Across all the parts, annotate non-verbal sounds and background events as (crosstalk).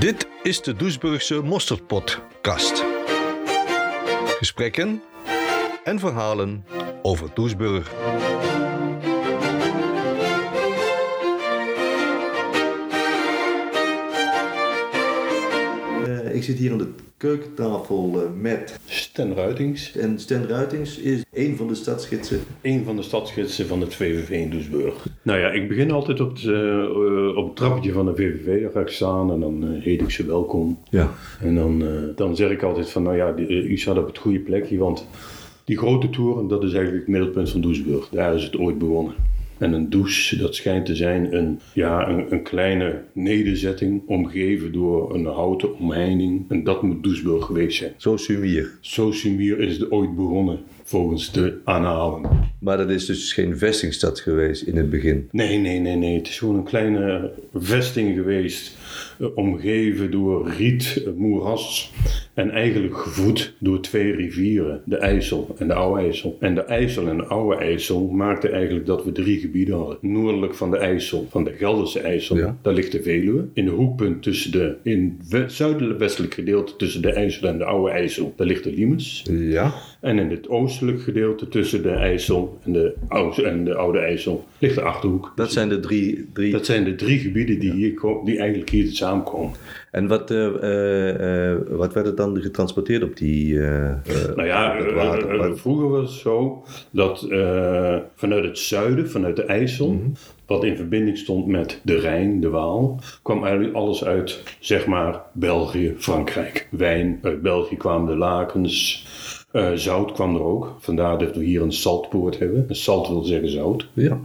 Dit is de Doesburgse Mosterdpodcast. Gesprekken en verhalen over Doesburg. Uh, ik zit hier aan de keukentafel uh, met Sten Ruitings. En Sten Ruitings is een van de stadsgidsen. Een van de stadsgidsen van het VVV in Doesburg. Nou ja, ik begin altijd op, de, uh, op het trappetje van de VVV. Daar ga ik staan en dan heet ik ze welkom. Ja. En dan, dan zeg ik altijd van, nou ja, u staat op het goede plekje, want die grote toren, dat is eigenlijk het middelpunt van Doesburg. Daar is het ooit begonnen. En een douche, dat schijnt te zijn een, ja, een, een, kleine nederzetting, omgeven door een houten omheining. En dat moet Doesburg geweest zijn. Zo sumier. Zo sumier is het ooit begonnen, volgens de aanhalen. Maar dat is dus geen vestingstad geweest in het begin? Nee, nee, nee, nee. Het is gewoon een kleine vesting geweest, omgeven door riet, moeras. En eigenlijk gevoed door twee rivieren, de IJssel en de Oude IJssel. En de IJssel en de Oude IJssel maakten eigenlijk dat we drie gebieden hadden. Noordelijk van de IJssel, van de Gelderse IJssel, daar ligt de Veluwe. In de hoekpunt tussen de, in het zuidelijk-westelijk gedeelte tussen de IJssel en de Oude IJssel, daar ligt de Limes. Ja. En in het oostelijk gedeelte tussen de IJssel en de Oude, en de Oude IJssel ligt de Achterhoek. Dat zijn de drie... drie... Dat zijn de drie gebieden die, hier, die eigenlijk hier samenkomen. En wat, uh, uh, wat werd er dan getransporteerd op die Nou ja, water? vroeger was het zo dat vanuit het zuiden, vanuit de IJssel, mm -hmm. wat in verbinding stond met de Rijn, de Waal, kwam eigenlijk alles uit, zeg maar, België, Frankrijk. Wijn, uit België kwamen de lakens, uh, zout kwam er ook. Vandaar dat we hier een saltpoort hebben. Een salt wil zeggen zout. Ja.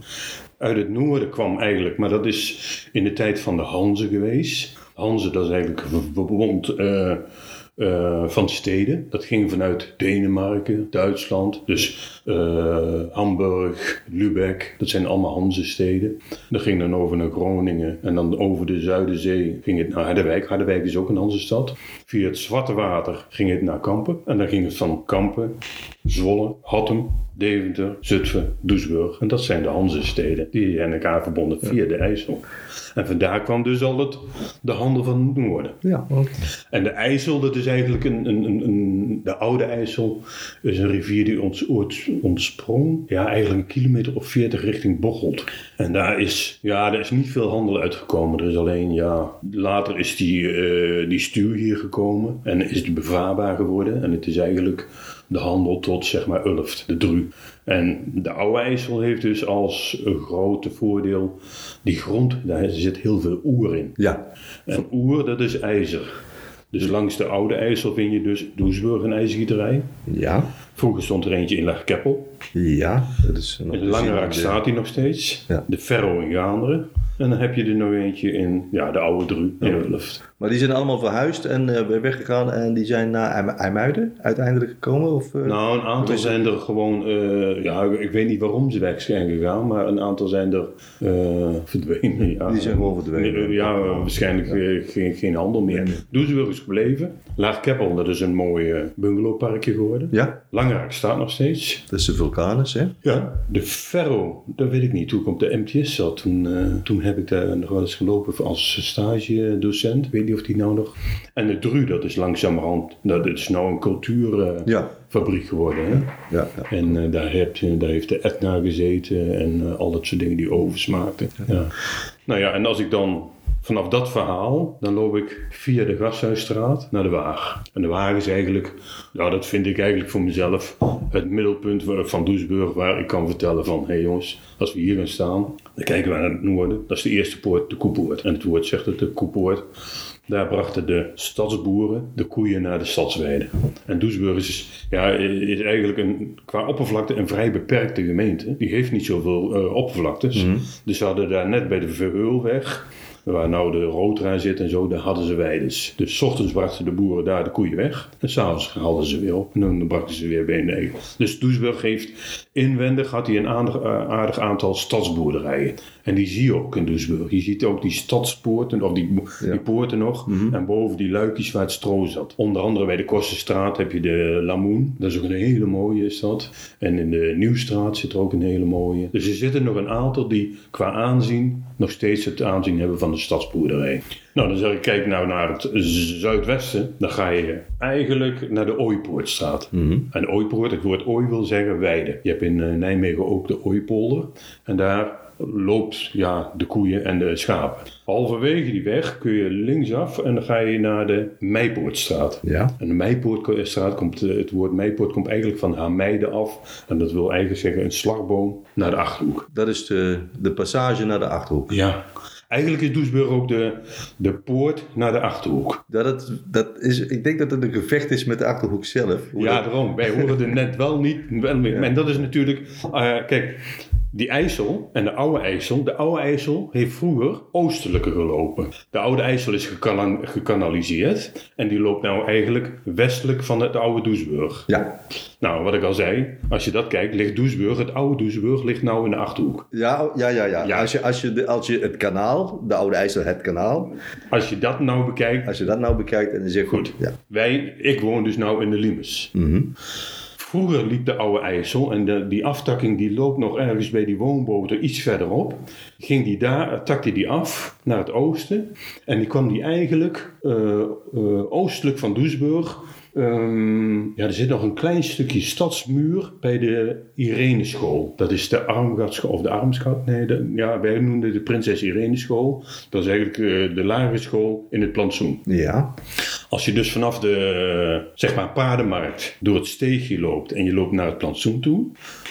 Uit het noorden kwam eigenlijk, maar dat is in de tijd van de Hanzen geweest. Hanze, dat is eigenlijk verbond uh, uh, van steden. Dat ging vanuit Denemarken, Duitsland, dus uh, Hamburg, Lübeck. Dat zijn allemaal Hanze-steden. Dat ging dan over naar Groningen en dan over de Zuiderzee ging het naar Harderwijk. Harderwijk is ook een Hanze-stad. Via het Zwarte Water ging het naar Kampen. En dan ging het van Kampen, Zwolle, Hattem, Deventer, Zutphen, Doesburg. En dat zijn de Hanze-steden. Die zijn elkaar verbonden via de IJssel. En vandaar kwam dus al het, de handel van het noorden. Ja, okay. En de IJssel, dat is eigenlijk een, een, een, de oude IJssel, is een rivier die ons, ontsprong. Ja, eigenlijk een kilometer of 40 richting Bocholt. En daar is, ja, daar is niet veel handel uitgekomen. Er is alleen, ja, later is die, uh, die stuur hier gekomen en is het bevaarbaar geworden. En het is eigenlijk de handel tot zeg maar Ulft, de Dru. En de Oude IJssel heeft dus als een grote voordeel die grond, daar zit heel veel oer in. Ja. En oer, dat is ijzer. Dus langs de Oude IJssel vind je dus Doesburg een ijzergieterij. Ja. Vroeger stond er eentje in Lagkeppel. Ja, dat is In Langeraak staat hij nog steeds. Ja. De Ferro in Gaanderen. En dan heb je er nog eentje in ja, de oude Dru in Ulft. Maar die zijn allemaal verhuisd en uh, weggegaan en die zijn naar IJmuiden uiteindelijk gekomen? Of, uh, nou, een aantal zijn er gewoon, uh, ja, ik weet niet waarom ze weg zijn gegaan, maar een aantal zijn er verdwenen. Ja. Die zijn gewoon verdwenen? ja, waarschijnlijk ja. Geen, geen handel meer. Nee. Doesburg is gebleven. Laagkeppel, dat is een mooi bungalowparkje geworden. Ja. Langeraak staat nog steeds. Dat is de vulkanus, hè? Ja. De Ferro, dat weet ik niet. Toen op de MTS zat, toen, toen heb ik daar nog wel eens gelopen als stagedocent. Ik weet niet of die nou nog... En de Dru, dat is langzamerhand... Dat is nou een cultuurfabriek ja. geworden. Hè? Ja, ja. En uh, daar, heb je, daar heeft de Etna gezeten en uh, al dat soort dingen die oversmaakten. Ja. ja. Nou ja, en als ik dan vanaf dat verhaal, dan loop ik via de Gasthuisstraat naar de Waag. En de Waag is eigenlijk, nou dat vind ik eigenlijk voor mezelf, het middelpunt van Doesburg waar ik kan vertellen van, hé hey jongens, als we hier gaan staan, dan kijken we naar het noorden. Dat is de eerste poort, de Koepoort. En het woord zegt het, de Koepoort. Daar brachten de stadsboeren de koeien naar de stadsweide. En Doesburg is, ja, is eigenlijk een, qua oppervlakte een vrij beperkte gemeente. Die heeft niet zoveel uh, oppervlaktes. Mhm. Dus ze hadden daar net bij de Verheulweg waar nou de roodrijn zit en zo, daar hadden ze weides. Dus ochtends brachten de boeren daar de koeien weg. En s'avonds haalden ze weer op. En dan brachten ze weer egel. Dus Doesburg heeft inwendig had hij een aardig, aardig aantal stadsboerderijen. En die zie je ook in Duisburg. Je ziet ook die stadspoorten, of die, die poorten nog. En boven die luikjes waar het stro zat. Onder andere bij de Kostenstraat heb je de Lamoen. Dat is ook een hele mooie is dat. En in de Nieuwstraat zit er ook een hele mooie. Dus er zitten nog een aantal die qua aanzien nog steeds het aanzien hebben van de stadsboerderij. Nou, dan zeg ik, kijk nou naar het zuidwesten. Dan ga je eigenlijk naar de Ooipoortstraat. En Ooipoort, het woord ooi wil zeggen weide. Je hebt in eh, Nijmegen ook de Ooipolder. En daar loopt ja, de koeien en de schapen. Halverwege die weg kun je linksaf en dan ga je naar de Meipoortstraat. Ja. En de Meipoortstraat komt, eh, het woord Meipoort komt eigenlijk van Hameide af. En dat wil eigenlijk zeggen een slagboom naar de Achterhoek. Dat is de, de passage naar de Achterhoek. Ja. Eigenlijk is Doesburg ook de, de poort naar de Achterhoek. Dat het, dat is, ik denk dat het een gevecht is met de Achterhoek zelf. Hoe Ja, dat- daarom. Wij horen er net wel niet. Wel, En dat is natuurlijk. eh, kijk, die IJssel en de oude IJssel. De oude IJssel heeft vroeger oostelijker gelopen. De oude IJssel is gekana- gekanaliseerd. En die loopt nou eigenlijk westelijk van het oude Doesburg. ja. Nou, wat ik al zei. Als je dat kijkt, ligt Doesburg, het oude Doesburg, ligt nou in de Achterhoek. Ja, oh, ja, ja, ja. Ja. Als, je, als, je de, als je het kanaal, de Oude IJssel, het kanaal, Als je dat nou bekijkt. als je dat nou bekijkt en je zegt Goed. Ja. Wij, ik woon dus nou in de Limes. Mhm. Vroeger liep de oude IJssel en de, die aftakking die loopt nog ergens bij die woonboten iets verderop. Ging die daar, takte die af naar het oosten en die kwam die eigenlijk eh, eh, oostelijk van Doesburg. Ehm, ja, er zit nog een klein stukje stadsmuur bij de Ireneschool. Dat is de Armgaardschool, of de Armschout, nee, de, ja, wij noemden de Prinses Ireneschool. Dat is eigenlijk eh, de lagere school in het plantsoen. Ja. Als je dus vanaf de zeg maar, paardenmarkt door het steegje loopt en je loopt naar het plantsoen toe,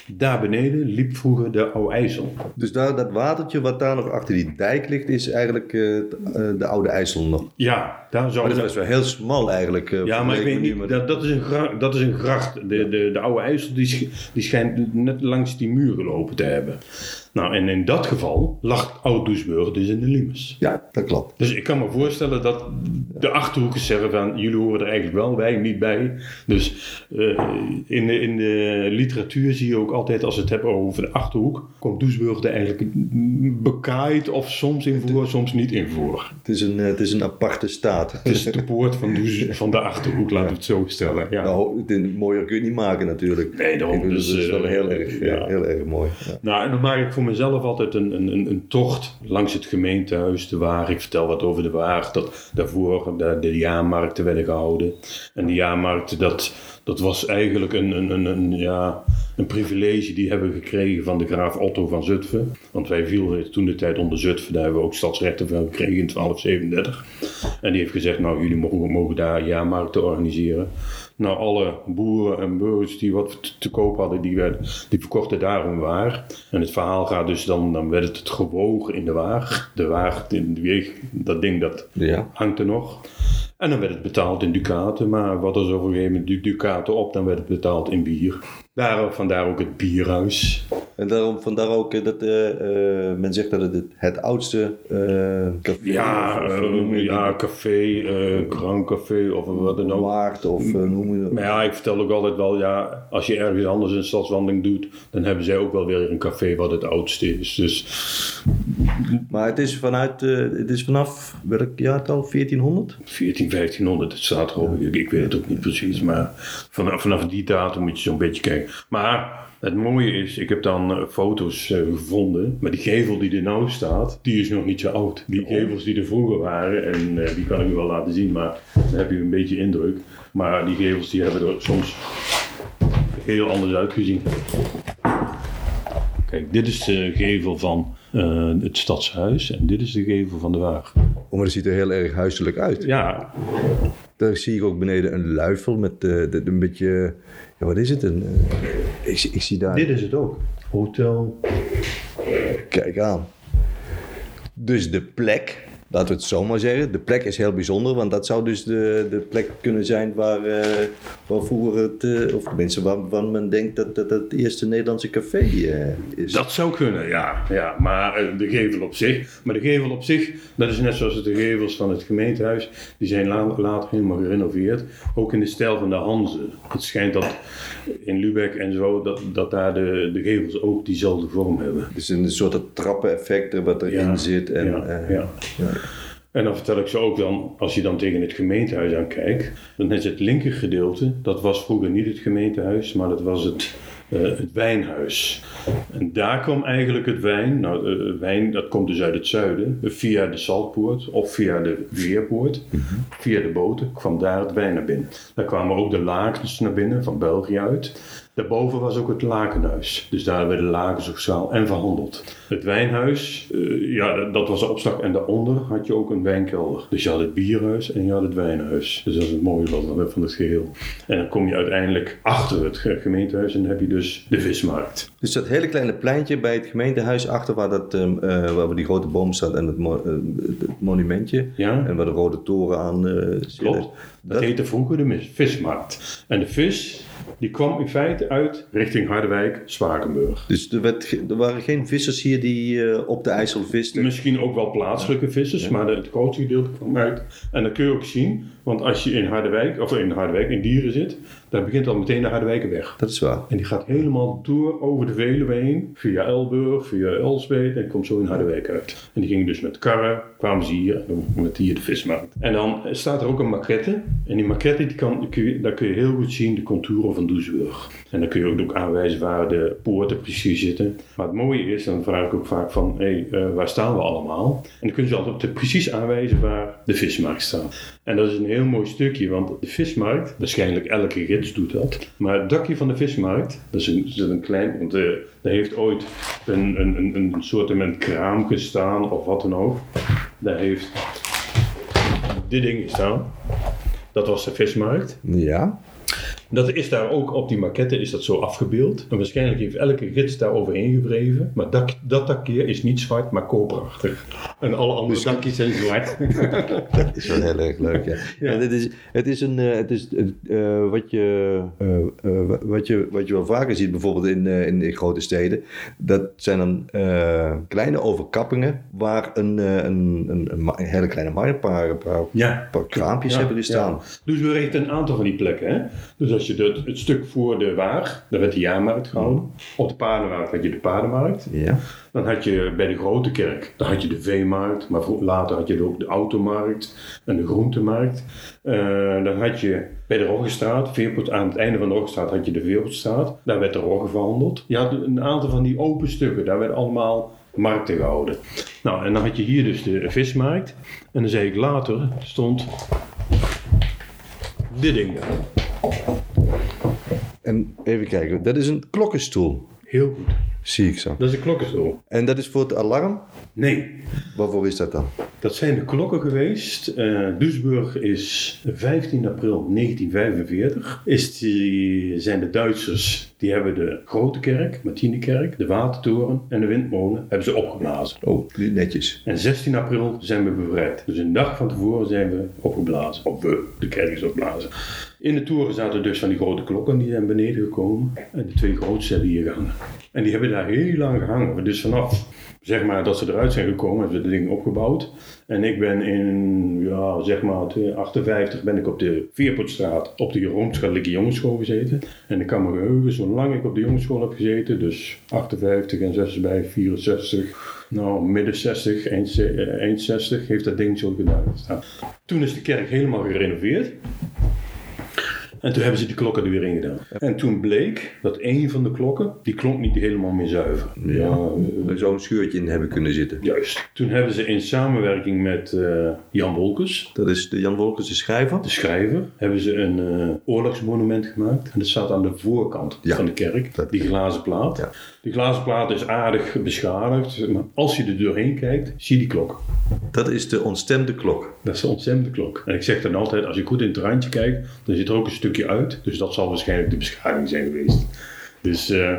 daar beneden liep vroeger de Oude IJssel. Dus daar, dat watertje wat daar nog achter die dijk ligt, is eigenlijk eh, eh, de Oude IJssel nog. Ja, daar zou Maar dat is wel heel smal eigenlijk. eh, Ja, maar ik weet niet, dat, dat, is een gracht, dat is een gracht. De, de, de oude IJssel die, die schijnt net langs die muur gelopen te hebben. Nou, en in dat geval lag Oud-Doesburg dus in de Limes. Ja, dat klopt. Dus ik kan me voorstellen dat de Achterhoekers zeggen van... jullie horen er eigenlijk wel, wij niet bij. Dus eh, in, de, in de literatuur zie je ook altijd als we het hebben over de Achterhoek... komt Doesburg er eigenlijk bekaaid of soms in voor, soms niet in voor. Het is een, het is een aparte staat. Het is de poort van, Does, van de Achterhoek, laten we het zo stellen. Ja. Nou, mooier kun je niet maken natuurlijk. Nee, daarom, dus, dat is wel eh, heel erg, ja, ja. heel erg mooi. Ja. Nou, en dan maak ik voor mezelf altijd een, een, een, tocht langs het gemeentehuis, de Waag. Ik vertel wat over de Waag. Dat daarvoor de, de jaarmarkten werden gehouden. En die jaarmarkten, dat, dat was eigenlijk een, een, een, een, ja, een privilege die hebben we gekregen van de graaf Otto van Zutphen. Want wij vielen toen de tijd onder Zutphen. Daar hebben we ook stadsrechten van gekregen in 1237. En die heeft gezegd, nou, jullie mogen, mogen daar jaarmarkten organiseren. Nou, alle boeren en burgers die wat te, koop hadden, die, werden, die verkochten daar waar. En het verhaal gaat dus dan, dan werd het, het gewogen in de waag. De waag, de weeg, dat ding dat Ja. hangt er nog. En dan werd het betaald in ducaten, maar wat er zo op een gegeven moment du- ducaten op, dan werd het betaald in bier. Daar, vandaar ook het bierhuis. En daarom, vandaar ook eh, dat eh, eh, men zegt dat het het, oudste eh café Ja, of, of, ja café, Grand Café of wat dan ook. waard of noem je dat. Maar ja, ik vertel ook altijd wel, ja, als je ergens anders een stadswandeling doet, dan hebben zij ook wel weer een café wat het oudste is. Dus Maar het is, vanuit, het is vanaf welk jaartal? 1400? 14, 1500, het staat erop. Ik, ik weet het ook niet precies, maar vanaf, vanaf die datum moet je zo'n beetje kijken. Maar het mooie is, ik heb dan eh, foto's eh, gevonden, maar die gevel die er nou staat, die is nog niet zo oud. Die gevels die er vroeger waren, en eh, die kan ik je wel laten zien, maar dan heb je een beetje indruk. Maar die gevels die hebben er soms heel anders uitgezien. Kijk, dit is de gevel van het stadshuis en dit is de gevel van de Waag. Oh, maar dat ziet er heel erg huiselijk uit. Ja, Daar zie ik ook beneden een luifel met een beetje... Ja, wat is het? Een, eh, ik, ik zie daar... dit is het ook. Hotel Kijk aan. Dus de plek laten we het zomaar zeggen, de plek is heel bijzonder, want dat zou dus de, de plek kunnen zijn waar, eh, waar vroeger het, eh, of tenminste waarvan men denkt dat dat het eerste Nederlandse café eh, is. Dat zou kunnen, ja. ja maar de gevel op zich. Maar de gevel op zich, dat is net zoals de gevels van het gemeentehuis. Die zijn la- later helemaal gerenoveerd. Ook in de stijl van de Hanze. Het schijnt dat in Lübeck en zo, dat, dat daar de, de gevels ook diezelfde vorm hebben. Dus een soort trappeneffect wat erin Ja, zit. En, ja, ja. En dan vertel ik ze ook dan, als je dan tegen het gemeentehuis aan kijkt, dan is het linker gedeelte, dat was vroeger niet het gemeentehuis, maar dat was het, eh, het wijnhuis. En daar kwam eigenlijk het wijn, nou eh, wijn dat komt dus uit het zuiden, via de Saltpoort of via de Veerpoort, via de boten kwam daar het wijn naar binnen. Daar kwamen ook de lakens naar binnen, van België uit. Daarboven was ook het lakenhuis. Dus daar werden lakens opgeschaald en verhandeld. Het wijnhuis, eh, ja, dat- was de opslag. En daaronder had je ook een wijnkelder. Dus je had het bierhuis en je had het wijnhuis. Dus dat is het mooie van, van het geheel. En dan kom je uiteindelijk achter het ge- gemeentehuis en dan heb je dus de vismarkt. Dus dat hele kleine pleintje bij het gemeentehuis achter waar, dat, ehm, eh, waar die grote boom staat en het, mo- eh, het monumentje. Ja. En waar de rode toren aan eh zit. Klopt. Dat, Dat- heette vroeger de vismarkt. En de vis, die kwam in feite uit richting Harderwijk, Spakenburg. Dus er, werd, er waren geen vissers hier die eh, op de IJssel visten. Misschien ook wel plaatselijke vissers, maar de- het grootste gedeelte kwam uit. En dat kun je ook zien, want als je in Harderwijk, of in Harderwijk, in Dieren zit, dan begint al meteen de Harderwijkerweg. Dat is waar. En die gaat helemaal door over de Veluwe heen, via Elburg, via Elsbeet en komt zo in Harderwijk uit. En die gingen dus met karren, kwamen ze hier, en dan met hier de vismarkt. En dan staat er ook een maquette. En die maquette, die kan, kun je, daar kun je heel goed zien de contouren van Doesburg. En dan kun je ook, aanwijzen waar de poorten precies zitten. Maar het mooie is, dan vraag ik ook vaak van, hé, hey, eh, waar staan we allemaal? En dan kunnen ze altijd precies aanwijzen waar de vismarkt staat. En dat is een heel mooi stukje, want de vismarkt, waarschijnlijk elke doet dat. Maar het dakje van de vismarkt, dat is een, dat een klein, want eh daar heeft ooit een, een, een, een soort een kraam gestaan of wat dan ook. Daar heeft dit ding gestaan. Dat was de vismarkt. Ja. Dat is daar ook op die maquette is dat zo afgebeeld. En waarschijnlijk heeft elke gids daar overheen gewreven. Maar dat, dat dakje is niet zwart, maar koperachtig. En alle andere dakjes zijn zwart. (laughs) Dat is wel heel erg leuk, ja. En het is, het is, een, eh, het is eh, wat, je, eh, eh, wat, je, wat je wel vaker ziet, bijvoorbeeld in, eh, in, in grote steden. Dat zijn dan eh, kleine overkappingen waar een, eh, een, een, een, hele kleine markt, een paar, een paar, Ja. paar kraampjes Ja, hebben gestaan. Dus we richten een aantal van die plekken. Hè? Dus als je het, het stuk voor de Waag, daar werd de jaarmarkt gehouden. Op de paardenmarkt had je de paardenmarkt. Ja. Dan had je bij de grote kerk, dan had je de veemarkt, maar later had je ook de automarkt en de groentemarkt. Eh, dan had je bij de Roggestraat, Veerport, aan het einde van de Roggestraat had je de Veerportstraat. Daar werd de rogge verhandeld. Je had een aantal van die open stukken, daar werden allemaal markten gehouden. Nou, en dan had je hier dus de vismarkt. En dan zei ik later, stond dit ding daar. En even kijken, dat is een klokkenstoel, Heel goed. zie ik zo. Dat is een klokkenstoel. En dat is voor het alarm? Nee, Waarvoor is dat dan? Dat zijn de klokken geweest. Eh Duisburg is 15 april 1945. Is die, zijn de Duitsers, die hebben de Grote Kerk, Martinekerk, de Watertoren en de Windmolen, hebben ze opgeblazen. Oh, netjes. En 16 april zijn we bevrijd. Dus een dag van tevoren zijn we opgeblazen. Of we, de kerk is opgeblazen. In de toren zaten dus van die grote klokken, die zijn beneden gekomen. En de twee grootste hebben hier gehangen. En die hebben daar heel lang gehangen. Dus vanaf, zeg maar, dat ze eruit zijn gekomen, hebben ze de ding opgebouwd. En ik ben in, ja, zeg maar, 58 ben ik op de Veerpotstraat op de Rooms-Katholieke Jongensschool gezeten. En ik kan me geheugen, zolang ik op de jongensschool heb gezeten, dus 58 en 6 bij 64, nou, midden 60, eind, ze- eh, eind 60, heeft dat ding zo gedaan gestaan. Toen is de kerk helemaal gerenoveerd. En toen hebben ze die klokken er weer in gedaan. En toen bleek dat een van de klokken, die klonk niet helemaal meer zuiver. Ja, Er zou een schuurtje in hebben kunnen zitten. juist. Toen hebben ze in samenwerking met eh, Jan Wolkers, Dat is de Jan Wolkers, de schrijver. de schrijver, hebben ze een eh, oorlogsmonument gemaakt. En dat staat aan de voorkant Ja, van de kerk, dat- die glazen plaat. Ja. Die glazen plaat is aardig beschadigd, maar als je er doorheen kijkt, zie je die klok. Dat is de ontstemde klok. Dat is de ontstemde klok. En ik zeg dan altijd, als je goed in het randje kijkt, dan zit er ook een stukje uit. Dus dat zal waarschijnlijk de beschadiging zijn geweest. Dus eh,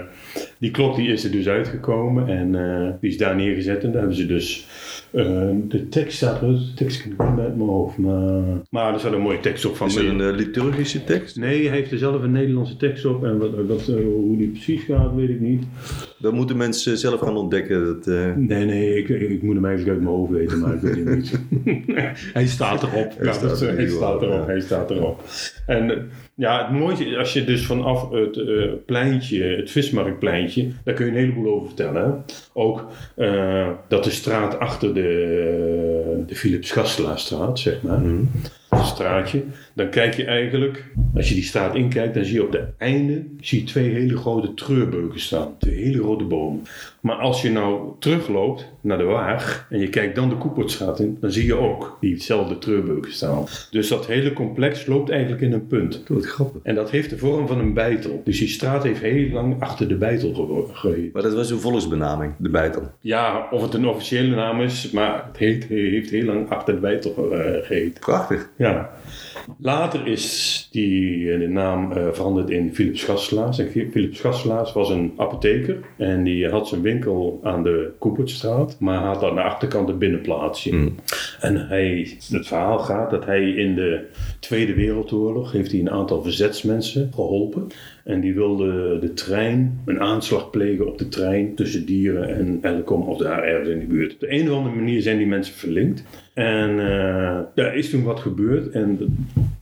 die klok die is er dus uitgekomen en eh, die is daar neergezet. En daar hebben ze dus Eh, de tekst staat er, de tekst kan ik niet uit mijn hoofd, maar, maar er staat een mooie tekst op van Is me. een eh, liturgische tekst? Nee, hij heeft er zelf een Nederlandse tekst op en wat, eh, hoe die precies gaat, weet ik niet. Dat moeten mensen zelf gaan ontdekken. Dat, Nee, nee, ik, ik moet hem eigenlijk uit mijn hoofd weten, maar ik weet het niet. (laughs) hij staat erop. Hij Ja, staat dat- er hij erop. ja. Hij staat erop. En ja, het mooiste is als je dus vanaf het pleintje, het vismarktpleintje, daar kun je een heleboel over vertellen. Hè? Ook eh, dat de straat achter de, de Philips Gastelaarstraat, zeg maar, een straatje, dan kijk je eigenlijk, als je die straat inkijkt, dan zie je op het einde zie je twee hele grote treurbeuken staan. Twee hele grote bomen. Maar als je nou terugloopt naar de Waag en je kijkt dan de Koepertstraat in, dan zie je ook diezelfde treurbeuken staan. Dus dat hele complex loopt eigenlijk in een punt. Wat grappig. En dat heeft de vorm van een bijtel. Dus die straat heeft heel lang achter de bijtel ge- geheten. Maar dat was een volksbenaming, de bijtel. Ja, of het een officiële naam is, maar het heet, heeft heel lang achter de bijtel eh, geheten. Prachtig. Ja. Ja. Later is die, eh, de naam eh, veranderd in Philips Gastelaars. En Philips Gastelaars was een apotheker. En die had zijn winkel aan de Koepertstraat. Maar had aan de achterkant een binnenplaatsje. En hij, het verhaal gaat dat hij in de Tweede Wereldoorlog... heeft hij een aantal verzetsmensen geholpen. En die wilde de trein, een aanslag plegen op de trein... tussen Dieren en Elkom of daar ergens in de buurt. Op de een of andere manier zijn die mensen verlinkt. En eh, daar is toen wat gebeurd. En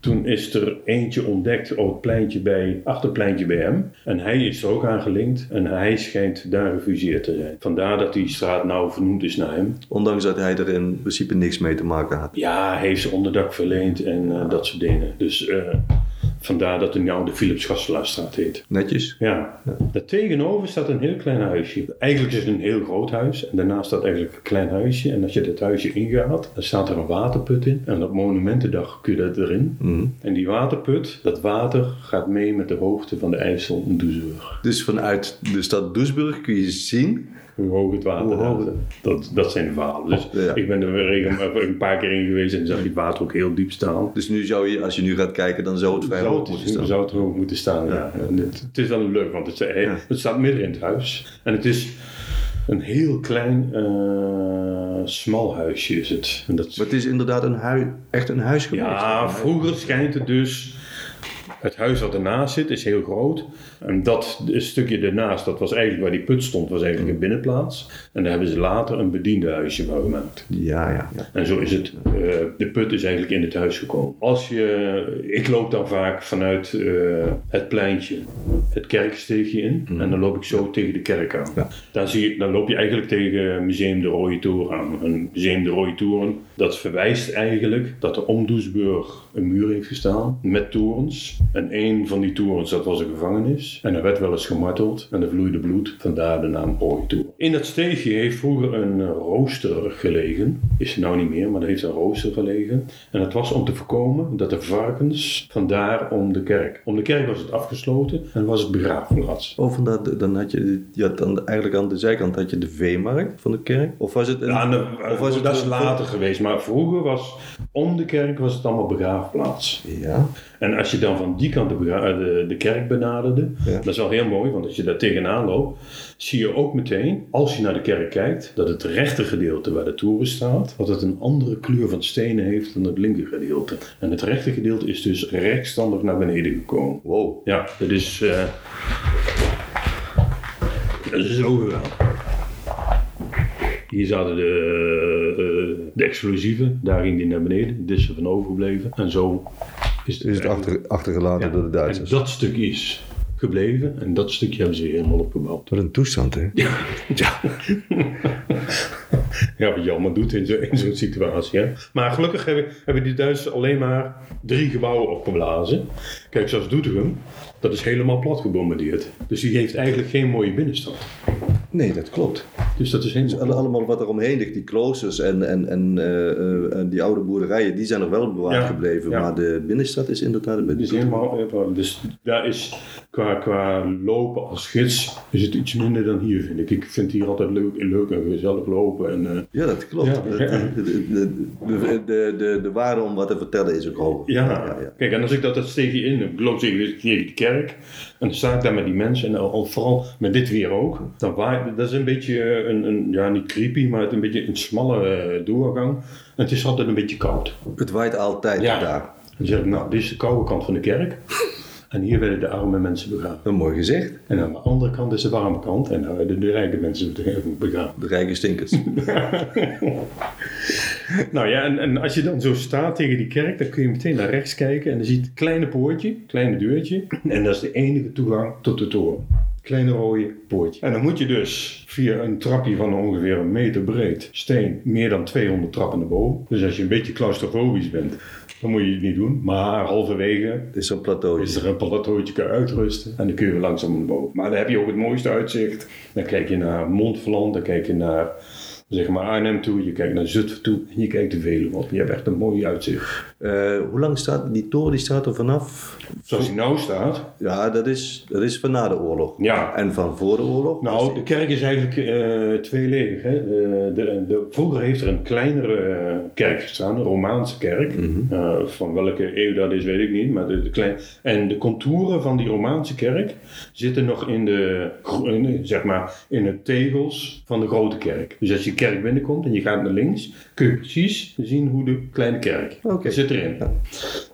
toen is er eentje ontdekt op het pleintje bij, achterpleintje bij hem. En hij is er ook aan gelinkt. En hij schijnt daar gefuseerd te zijn. Vandaar dat die straat nou vernoemd is naar hem. Ondanks dat hij er in principe niks mee te maken had. Ja, hij heeft ze onderdak verleend en eh, dat soort dingen. Dus eh, vandaar dat hij nou de Philips Gastelaarstraat heet. Netjes. Ja, daar tegenover staat een heel klein huisje. Eigenlijk is het een heel groot huis en daarnaast staat eigenlijk een klein huisje. En als je dat huisje ingaat, dan staat er een waterput in. En op Monumentendag kun je dat erin. Mhm. En die waterput, dat water gaat mee met de hoogte van de IJssel in Doesburg. Dus vanuit de stad Doesburg kun je zien. Hoe hoog het water hoog. Dat, dat zijn de verhalen. Dus Ja. ik ben er een paar keer in geweest en zag je het water ook heel diep staan. Dus nu zou je, als je nu gaat kijken, dan zou het vrij hoog moeten staan. zou het ook moeten staan, ja. Het, het is wel leuk, want het, het staat midden in het huis. En het is een heel klein, eh, smal huisje is het. En dat, Maar het is inderdaad een hui, echt een huis geweest. ja, vroeger schijnt het dus... Het huis wat ernaast zit is heel groot. En dat stukje ernaast, dat was eigenlijk waar die put stond, was eigenlijk een binnenplaats. En daar hebben ze later een bediendenhuisje van gemaakt. Ja, ja. ja. En zo is het. eh, de put is eigenlijk in het huis gekomen. Als je, ik loop dan vaak vanuit eh, het pleintje, het kerksteegje in. En dan loop ik zo tegen de kerk aan. Ja. Dan, zie je, dan loop je eigenlijk tegen Museum de Rode Toren aan. Een Museum de Rode Toren, dat verwijst eigenlijk dat er om Doesburg een muur heeft gestaan met torens. En een van die torens, dat was een gevangenis. En er werd wel eens gemarteld en er vloeide bloed. Vandaar de naam Rode Toren. In dat steegje heeft vroeger een eh, rooster gelegen. Is er nou niet meer, maar er heeft een rooster gelegen. En dat was om te voorkomen dat de varkens vandaar om de kerk. Om de kerk was het afgesloten en was het begraafplaats. Of omdat, dan had je, had dan eigenlijk aan de zijkant had je de veemarkt van de kerk. Of was het een, Ja, of was het dat is later geweest, maar vroeger was om de kerk was het allemaal begraafplaats. Ja. En als je dan van die kant de, eh, de, de kerk benaderde, Ja. dat is wel heel mooi, want als je daar tegenaan loopt, zie je ook meteen, als je naar de kerk kijkt, dat het rechter gedeelte waar de toren staat, dat het een andere kleur van stenen heeft dan het linker gedeelte. En het rechter gedeelte is dus rechtstandig naar beneden gekomen. Wow. Ja, dat is. eh dat is zo geweldig. Hier zaten de, eh, de explosieven, daar ging die naar beneden, dit is er van overgebleven. En zo is het, Is het eigenlijk- achter, achtergelaten door de Duitsers. En dat stuk is gebleven en dat stukje hebben ze weer helemaal opgebouwd. Wat een toestand, hè? Ja, (laughs) (laughs) ja wat je allemaal doet in zo- in zo'n situatie. Hè? Maar gelukkig hebben, hebben die Duitsers alleen maar drie gebouwen opgeblazen. Kijk, zoals Doetinchem, dat is helemaal plat gebombardeerd. Dus die heeft eigenlijk geen mooie binnenstad. Nee, dat klopt. Dus dat is helemaal... Alle- Allemaal wat er omheen ligt, die kloosters en, en, en eh, eh, en die oude boerderijen, die zijn nog wel bewaard Ja, gebleven. ja. Maar de binnenstad is inderdaad een beetje... helemaal, dus daar is qua, qua lopen als gids is het iets minder dan hier vind ik. Ik vind hier altijd leuk, leuk en gezellig lopen. En, eh, Ja, dat klopt. Ja. De, de, de, de, de, de waarde om wat te vertellen is ook hoog. Ja. kijk, en als ik dat, dat steegje in, ik loop tegen tegen de kerk, En dan sta ik daar met die mensen, en al, vooral met dit weer ook. Dan waait, dat is een beetje eh, een, een, ja niet creepy, maar het een beetje een smalle eh, doorgang. En het is altijd een beetje koud. Het waait altijd Ja. daar. Dan zeg ik, nou, dit is de koude kant van de kerk. En hier werden de arme mensen begraven. Een mooi gezegd. En aan de andere kant is de warme kant. En daar werden de rijke mensen (laughs) begraven. De rijke stinkers. (laughs) (laughs) Nou ja, en, en als je dan zo staat tegen die kerk, dan kun je meteen naar rechts kijken. En dan zie je het kleine poortje, kleine deurtje. En dat is de enige toegang tot de toren. Kleine rode poortje. En dan moet je dus via een trapje van ongeveer een meter breed steen meer dan 200 trappen naar boven. Dus als je een beetje claustrofobisch bent, dan moet je het niet doen. Maar halverwege is plateau. is er een plateautje kan uitrusten en dan kun je langzaam naar boven. Maar dan heb je ook het mooiste uitzicht. Dan kijk je naar Montferland, dan kijk je naar zeg maar Arnhem toe, je kijkt naar Zutphen toe en je kijkt de Veluwe op. Je hebt echt een mooi uitzicht. Eh, hoe lang staat die toren? Die staat er vanaf? Zoals hij nou staat. Ja, dat is, dat is van na de oorlog. Ja. En van voor de oorlog? Nou, de kerk is eigenlijk eh tweeledig. Hè? De, de, de, vroeger heeft er een kleinere eh, kerk gestaan, een Romaanse kerk. Eh, van welke eeuw dat is, weet ik niet. Maar de, de klein... En de contouren van die Romaanse kerk zitten nog in de, in zeg maar, in de tegels van de grote kerk. Dus als je kerk binnenkomt en je gaat naar links, kun je precies zien hoe de kleine kerk Oké. zit erin.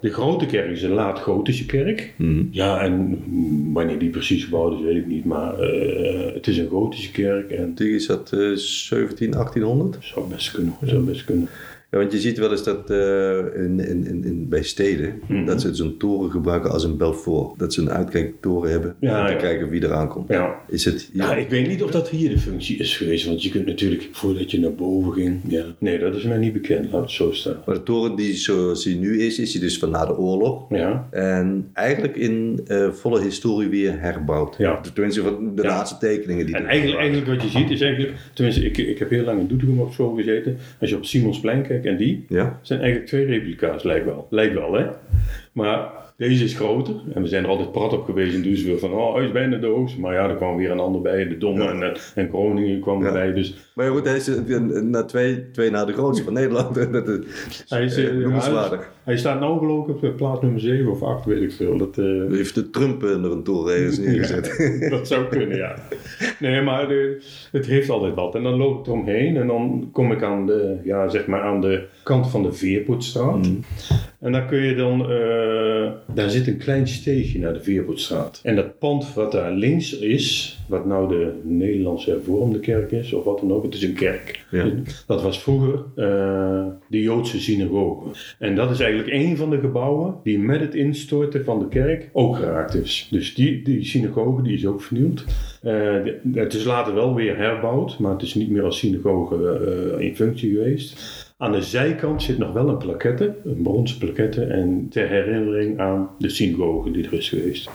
De grote kerk is een laat-gotische kerk. Ja, en wanneer die precies gebouwd is, weet ik niet. Maar eh, het is een gotische kerk en Die is dat eh 17, 1800? zou best kunnen. Zou best kunnen. Ja, want je ziet wel eens dat eh, in, in, in, bij steden, Mhm. dat ze zo'n toren gebruiken als een Belfort. Dat ze een uitkijktoren hebben Ja, om te ja. kijken wie eraan komt. Ja. Is het Ja, ik weet niet of dat hier de functie is geweest. Want je kunt natuurlijk, voordat je naar boven ging... Ja. Nee, dat is mij niet bekend. Laat het zo staan. Maar de toren die zoals die nu is, is die dus van na de oorlog. Ja. En eigenlijk in eh, volle historie weer herbouwd. Ja. Tenminste, van de laatste tekeningen die En eigenlijk, eigenlijk wat je ziet is eigenlijk... Tenminste, ik, ik heb heel lang in Doetinchem op school gezeten. Als je op Simonsplein kijkt en die... Ja? zijn eigenlijk twee replica's, lijkt wel. Lijkt wel, hè? Maar deze is groter. En we zijn er altijd prat op geweest in Düsseldorf van, oh, hij is bijna de hoogste. Maar ja, er kwam weer een ander bij. De Domme en, eh, en Groningen kwam erbij. Dus Maar goed, hij is eh, na twee, twee na de grootste van Nederland. (laughs) dat is hij, is, eh, eh, noemenswaardig. hij, hij staat nou geloof ik op eh, plaats nummer 7 of 8, weet ik veel. Dat, eh, Heeft de Trump er een toren ergens (laughs) neergezet. dat zou kunnen, ja. Nee, maar de- het heeft altijd wat. En dan loop ik eromheen en dan kom ik aan de, ja, zeg maar aan de kant van de Veerpoetstraat. En dan kun je dan, eh, daar zit een klein steegje naar de Veerpoetstraat. En dat pand wat daar links is, wat nou de Nederlandse hervormde kerk is, of wat dan ook, het is een kerk. Ja. Dat was vroeger eh, de Joodse synagoge. En dat is eigenlijk een van de gebouwen die met het instorten van de kerk ook geraakt is. Dus die, die synagoge die is ook vernieuwd. Eh, het is later wel weer herbouwd, maar het is niet meer als synagoge eh, in functie geweest. Aan de zijkant zit nog wel een plaquette, een bronzen plaquette, en ter herinnering aan de synagoge die er is geweest.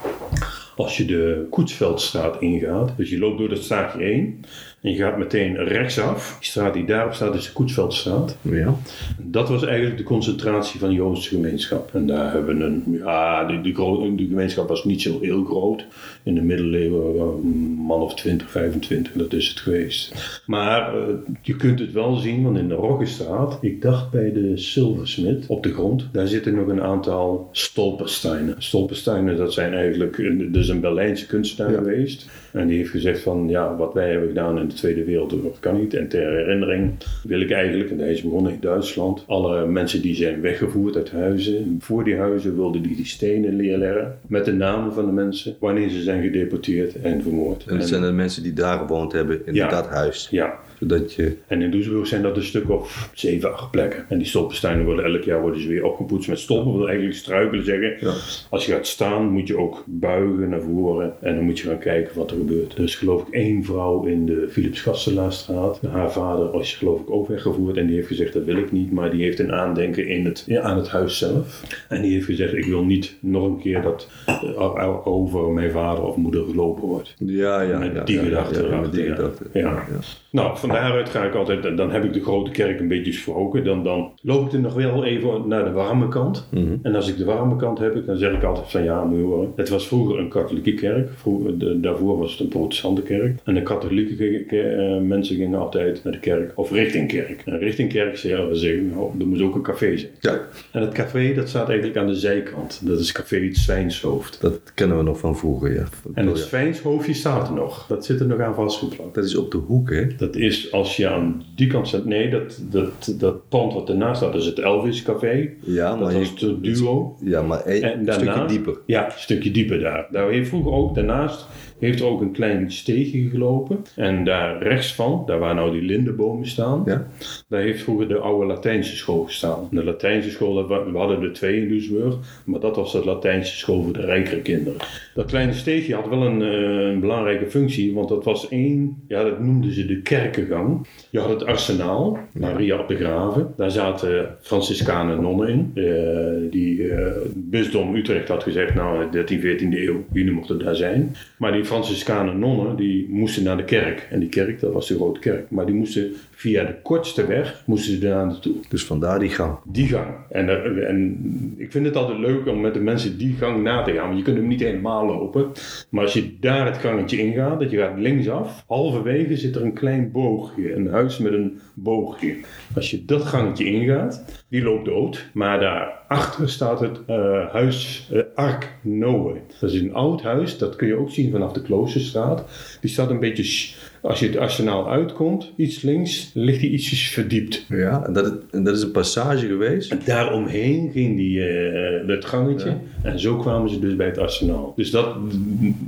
Als je de Koetsveldstraat ingaat, dus je loopt door dat straatje heen en je gaat meteen rechtsaf. Die straat die daarop staat is de Koetsveldstraat. Ja. Dat was eigenlijk de concentratie van de Joodse gemeenschap. En daar hebben we een, ja, die, gro- die gemeenschap was niet zo heel groot. In de middeleeuwen een man of 20, 25, dat is het geweest. Maar eh, je kunt het wel zien, want in de Roggestraat, ik dacht bij de Silversmith op de grond, daar zitten nog een aantal stolpersteinen. Stolpersteinen, dat zijn eigenlijk, een- dat is een Berlijnse kunstenaar Ja. geweest. En die heeft gezegd van, ja, wat wij hebben gedaan in de Tweede Wereldoorlog kan niet. En ter herinnering wil ik eigenlijk, en hij is begonnen in Duitsland, alle mensen die zijn weggevoerd uit huizen. Voor die huizen wilden die die stenen neerleggen met de namen van de mensen, wanneer ze zijn gedeporteerd en vermoord. En dat zijn de mensen die daar gewoond hebben in Ja. dat huis. ja, Zodat je... en in Düsseldorf zijn dat een stuk of zeven, acht plekken. En die stolpensteinen worden elk jaar worden ze weer opgepoetst met stolpen. Dat wil eigenlijk struikelen zeggen. Ja. Als je gaat staan moet je ook buigen naar voren. En dan moet je gaan kijken wat er gebeurt. Er is geloof ik één vrouw in de Philips Gastelaarstraat. Haar vader is geloof ik ook weggevoerd. En die heeft gezegd dat wil ik niet. Maar die heeft een aandenken in het, ja, aan het huis zelf. En die heeft gezegd ik wil niet nog een keer dat er over mijn vader of moeder gelopen wordt. Ja, ja. Met die ja, gedachte ja, ja, met die gedachte. Ja. Nou, van daaruit ga ik altijd, dan heb ik de grote kerk een beetje voor ogen. Dan, dan loop ik er nog wel even naar de warme kant. Mhm. En als ik de warme kant heb, dan zeg ik altijd van ja, je horen. Het was vroeger een katholieke kerk. Vroeger, de- daarvoor was het een protestante kerk. En de katholieke ke- ke- eh, mensen gingen altijd naar de kerk of richting kerk. En richting kerk zeggen we zeggen, nou, er moet ook een café zijn. Ja, En het café dat staat eigenlijk aan de zijkant. Dat is café het Zwijnshoofd. dat kennen we nog van vroeger, ja. En het Ja. Zwijnshoofdje staat er nog. Dat zit er nog aan vastgeplakt. Dat is op de hoek, hè? Dat is als je aan die kant staat. Nee, dat, dat, dat pand wat ernaast staat, dat is het Elvis Café. Ja, Dat maar was je- het duo. Ja, maar een, En een daarna, stukje dieper. Ja, een stukje dieper daar. Daar heeft vroeger ook, daarnaast heeft er ook een klein steegje gelopen. En daar rechts van, daar waar nou die lindenbomen staan, Ja? daar heeft vroeger de oude Latijnse school gestaan. De Latijnse school, dat we hadden er twee in Duisburg, maar dat was de Latijnse school voor de rijkere kinderen. Dat kleine steegje had wel een, eh, een belangrijke functie, want dat was één, ja dat noemden ze de kerkengang. Je had het arsenaal, Maria op de Graven. Daar zaten Franciscanen nonnen in. Eh, die eh, het bisdom Utrecht had gezegd, nou 13, 14e eeuw, jullie mochten daar zijn. Maar die Franciscanen nonnen, die moesten naar de kerk. En die kerk, dat was de grote kerk. Maar die moesten via de kortste weg, moesten ze daar naartoe. Dus vandaar die gang. Die gang. En, eh, en ik vind het altijd leuk om met de mensen die gang na te gaan. Want je kunt hem niet helemaal lopen. Maar als je daar het gangetje ingaat, dat je gaat linksaf. Halverwege zit er een klein Een huis met een boogje. Als je dat gangetje ingaat, die loopt dood. Maar daarachter staat het eh, huis eh, Ark Noe. Dat is een oud huis. Dat kun je ook zien vanaf de Kloosterstraat. Die staat een beetje... Als je het arsenaal uitkomt, iets links, ligt die ietsjes verdiept. Ja, en dat, en dat is een passage geweest. En daaromheen ging die, eh, het gangetje. En zo kwamen ze dus bij het arsenaal. Dus dat,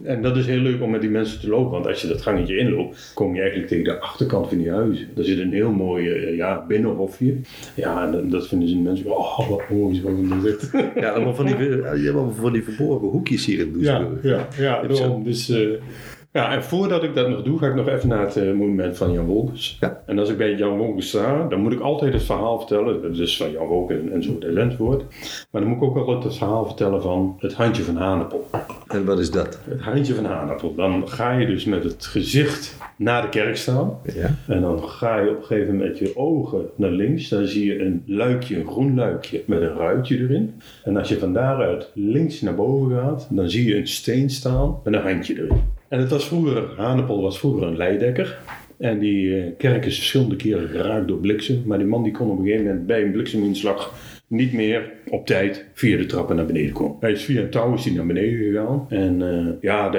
en dat is heel leuk om met die mensen te lopen. Want als je dat gangetje inloopt, kom je eigenlijk tegen de achterkant van die huizen. Daar zit een heel mooi eh, ja, binnenhofje. Ja, en dat- dat vinden ze mensen, oh wat mooi zo in dit. Ja, allemaal van die, allemaal van die verborgen hoekjes hier in Ja, Doesburg. ja, ja zo- daarom. Dus, eh, ja, en voordat ik dat nog doe, ga ik nog even naar het eh, monument van Jan Wolkers. Ja. En als ik bij Jan Wolkers sta, dan moet ik altijd het verhaal vertellen. Is van Jan Wolkers en, en zo de. Maar dan moet ik ook altijd het verhaal vertellen van het handje van Hanepel. En wat is dat? Het handje van Hanepel. Dan ga je dus met het gezicht naar de kerk staan. Ja. En dan ga je op een gegeven moment met je ogen naar links. Dan zie je een luikje, een groen luikje met een ruitje erin. En als je van daaruit links naar boven gaat, dan zie je een steen staan met een handje erin. En het was vroeger, Hanepel was vroeger een leidekker. En die eh, kerk is verschillende keren geraakt door bliksem. Maar die man die kon op een gegeven moment bij een blikseminslag niet meer op tijd via de trappen naar beneden komen. Hij is via een touw naar beneden gegaan. En eh, ja,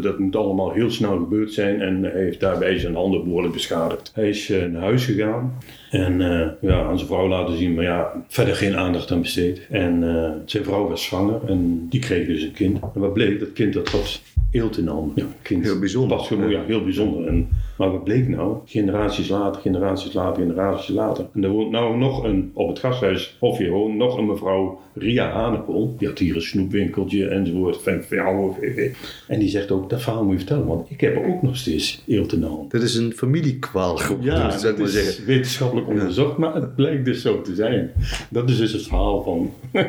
dat moet allemaal heel snel gebeurd zijn. En hij heeft daarbij zijn handen behoorlijk beschadigd. Hij is eh, naar huis gegaan. En ja, aan zijn vrouw laten zien, maar ja, verder geen aandacht aan besteed. En zijn vrouw was zwanger en die kreeg dus een kind. En wat bleek, dat kind dat had eelt in de handen. Ja, kind Heel bijzonder. Pas ja, heel bijzonder. En, maar wat bleek nou? Generaties later, generaties later, generaties later. En er woont nou nog een, op het gasthuis, of je woont nog een mevrouw Ria Hanepel. Die had hier een snoepwinkeltje enzovoort. Oude VV. En die zegt ook, dat verhaal moet je vertellen. Want ik heb ook nog steeds eelt in de hand. Dat is een familiekwaal geworden, Ja, zou ik maar het is zeggen. wetenschappelijk onderzocht, maar het blijkt dus zo te zijn. Dat is dus het verhaal van... (laughs)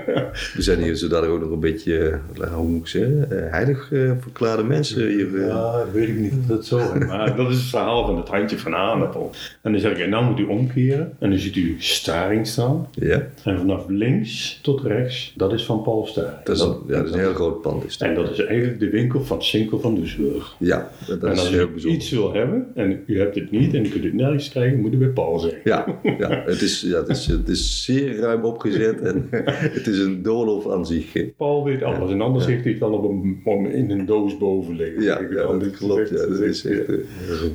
We zijn hier zodat ook nog een beetje, eh, hoe moet ik zeggen, eh, heilig eh, verklaarde mensen hier. eh. Ja, weet ik niet of dat zo is. Maar dat is het verhaal van het handje van Hanepel. En dan zeg ik, en nou moet u omkeren. En dan ziet u Staring staan. Ja, En vanaf links tot rechts, dat is van Paul dat is, een, ja, dat is een heel groot pand. Is dat. En dat is eigenlijk de winkel van Sinkel van Doesburg. Ja, dat, dat en is als heel u bijzonder. iets wil hebben en u hebt het niet en u kunt het nergens krijgen, moet u bij Paul zijn. Ja, ja, het, is, ja het, is, het is zeer ruim opgezet en (laughs) het is een doolhof aan zich. Paul weet alles en anders heeft hij het dan op een, op- in een doos boven liggen. Ja, ja dat klopt. echt- Ja, dat is echt eh,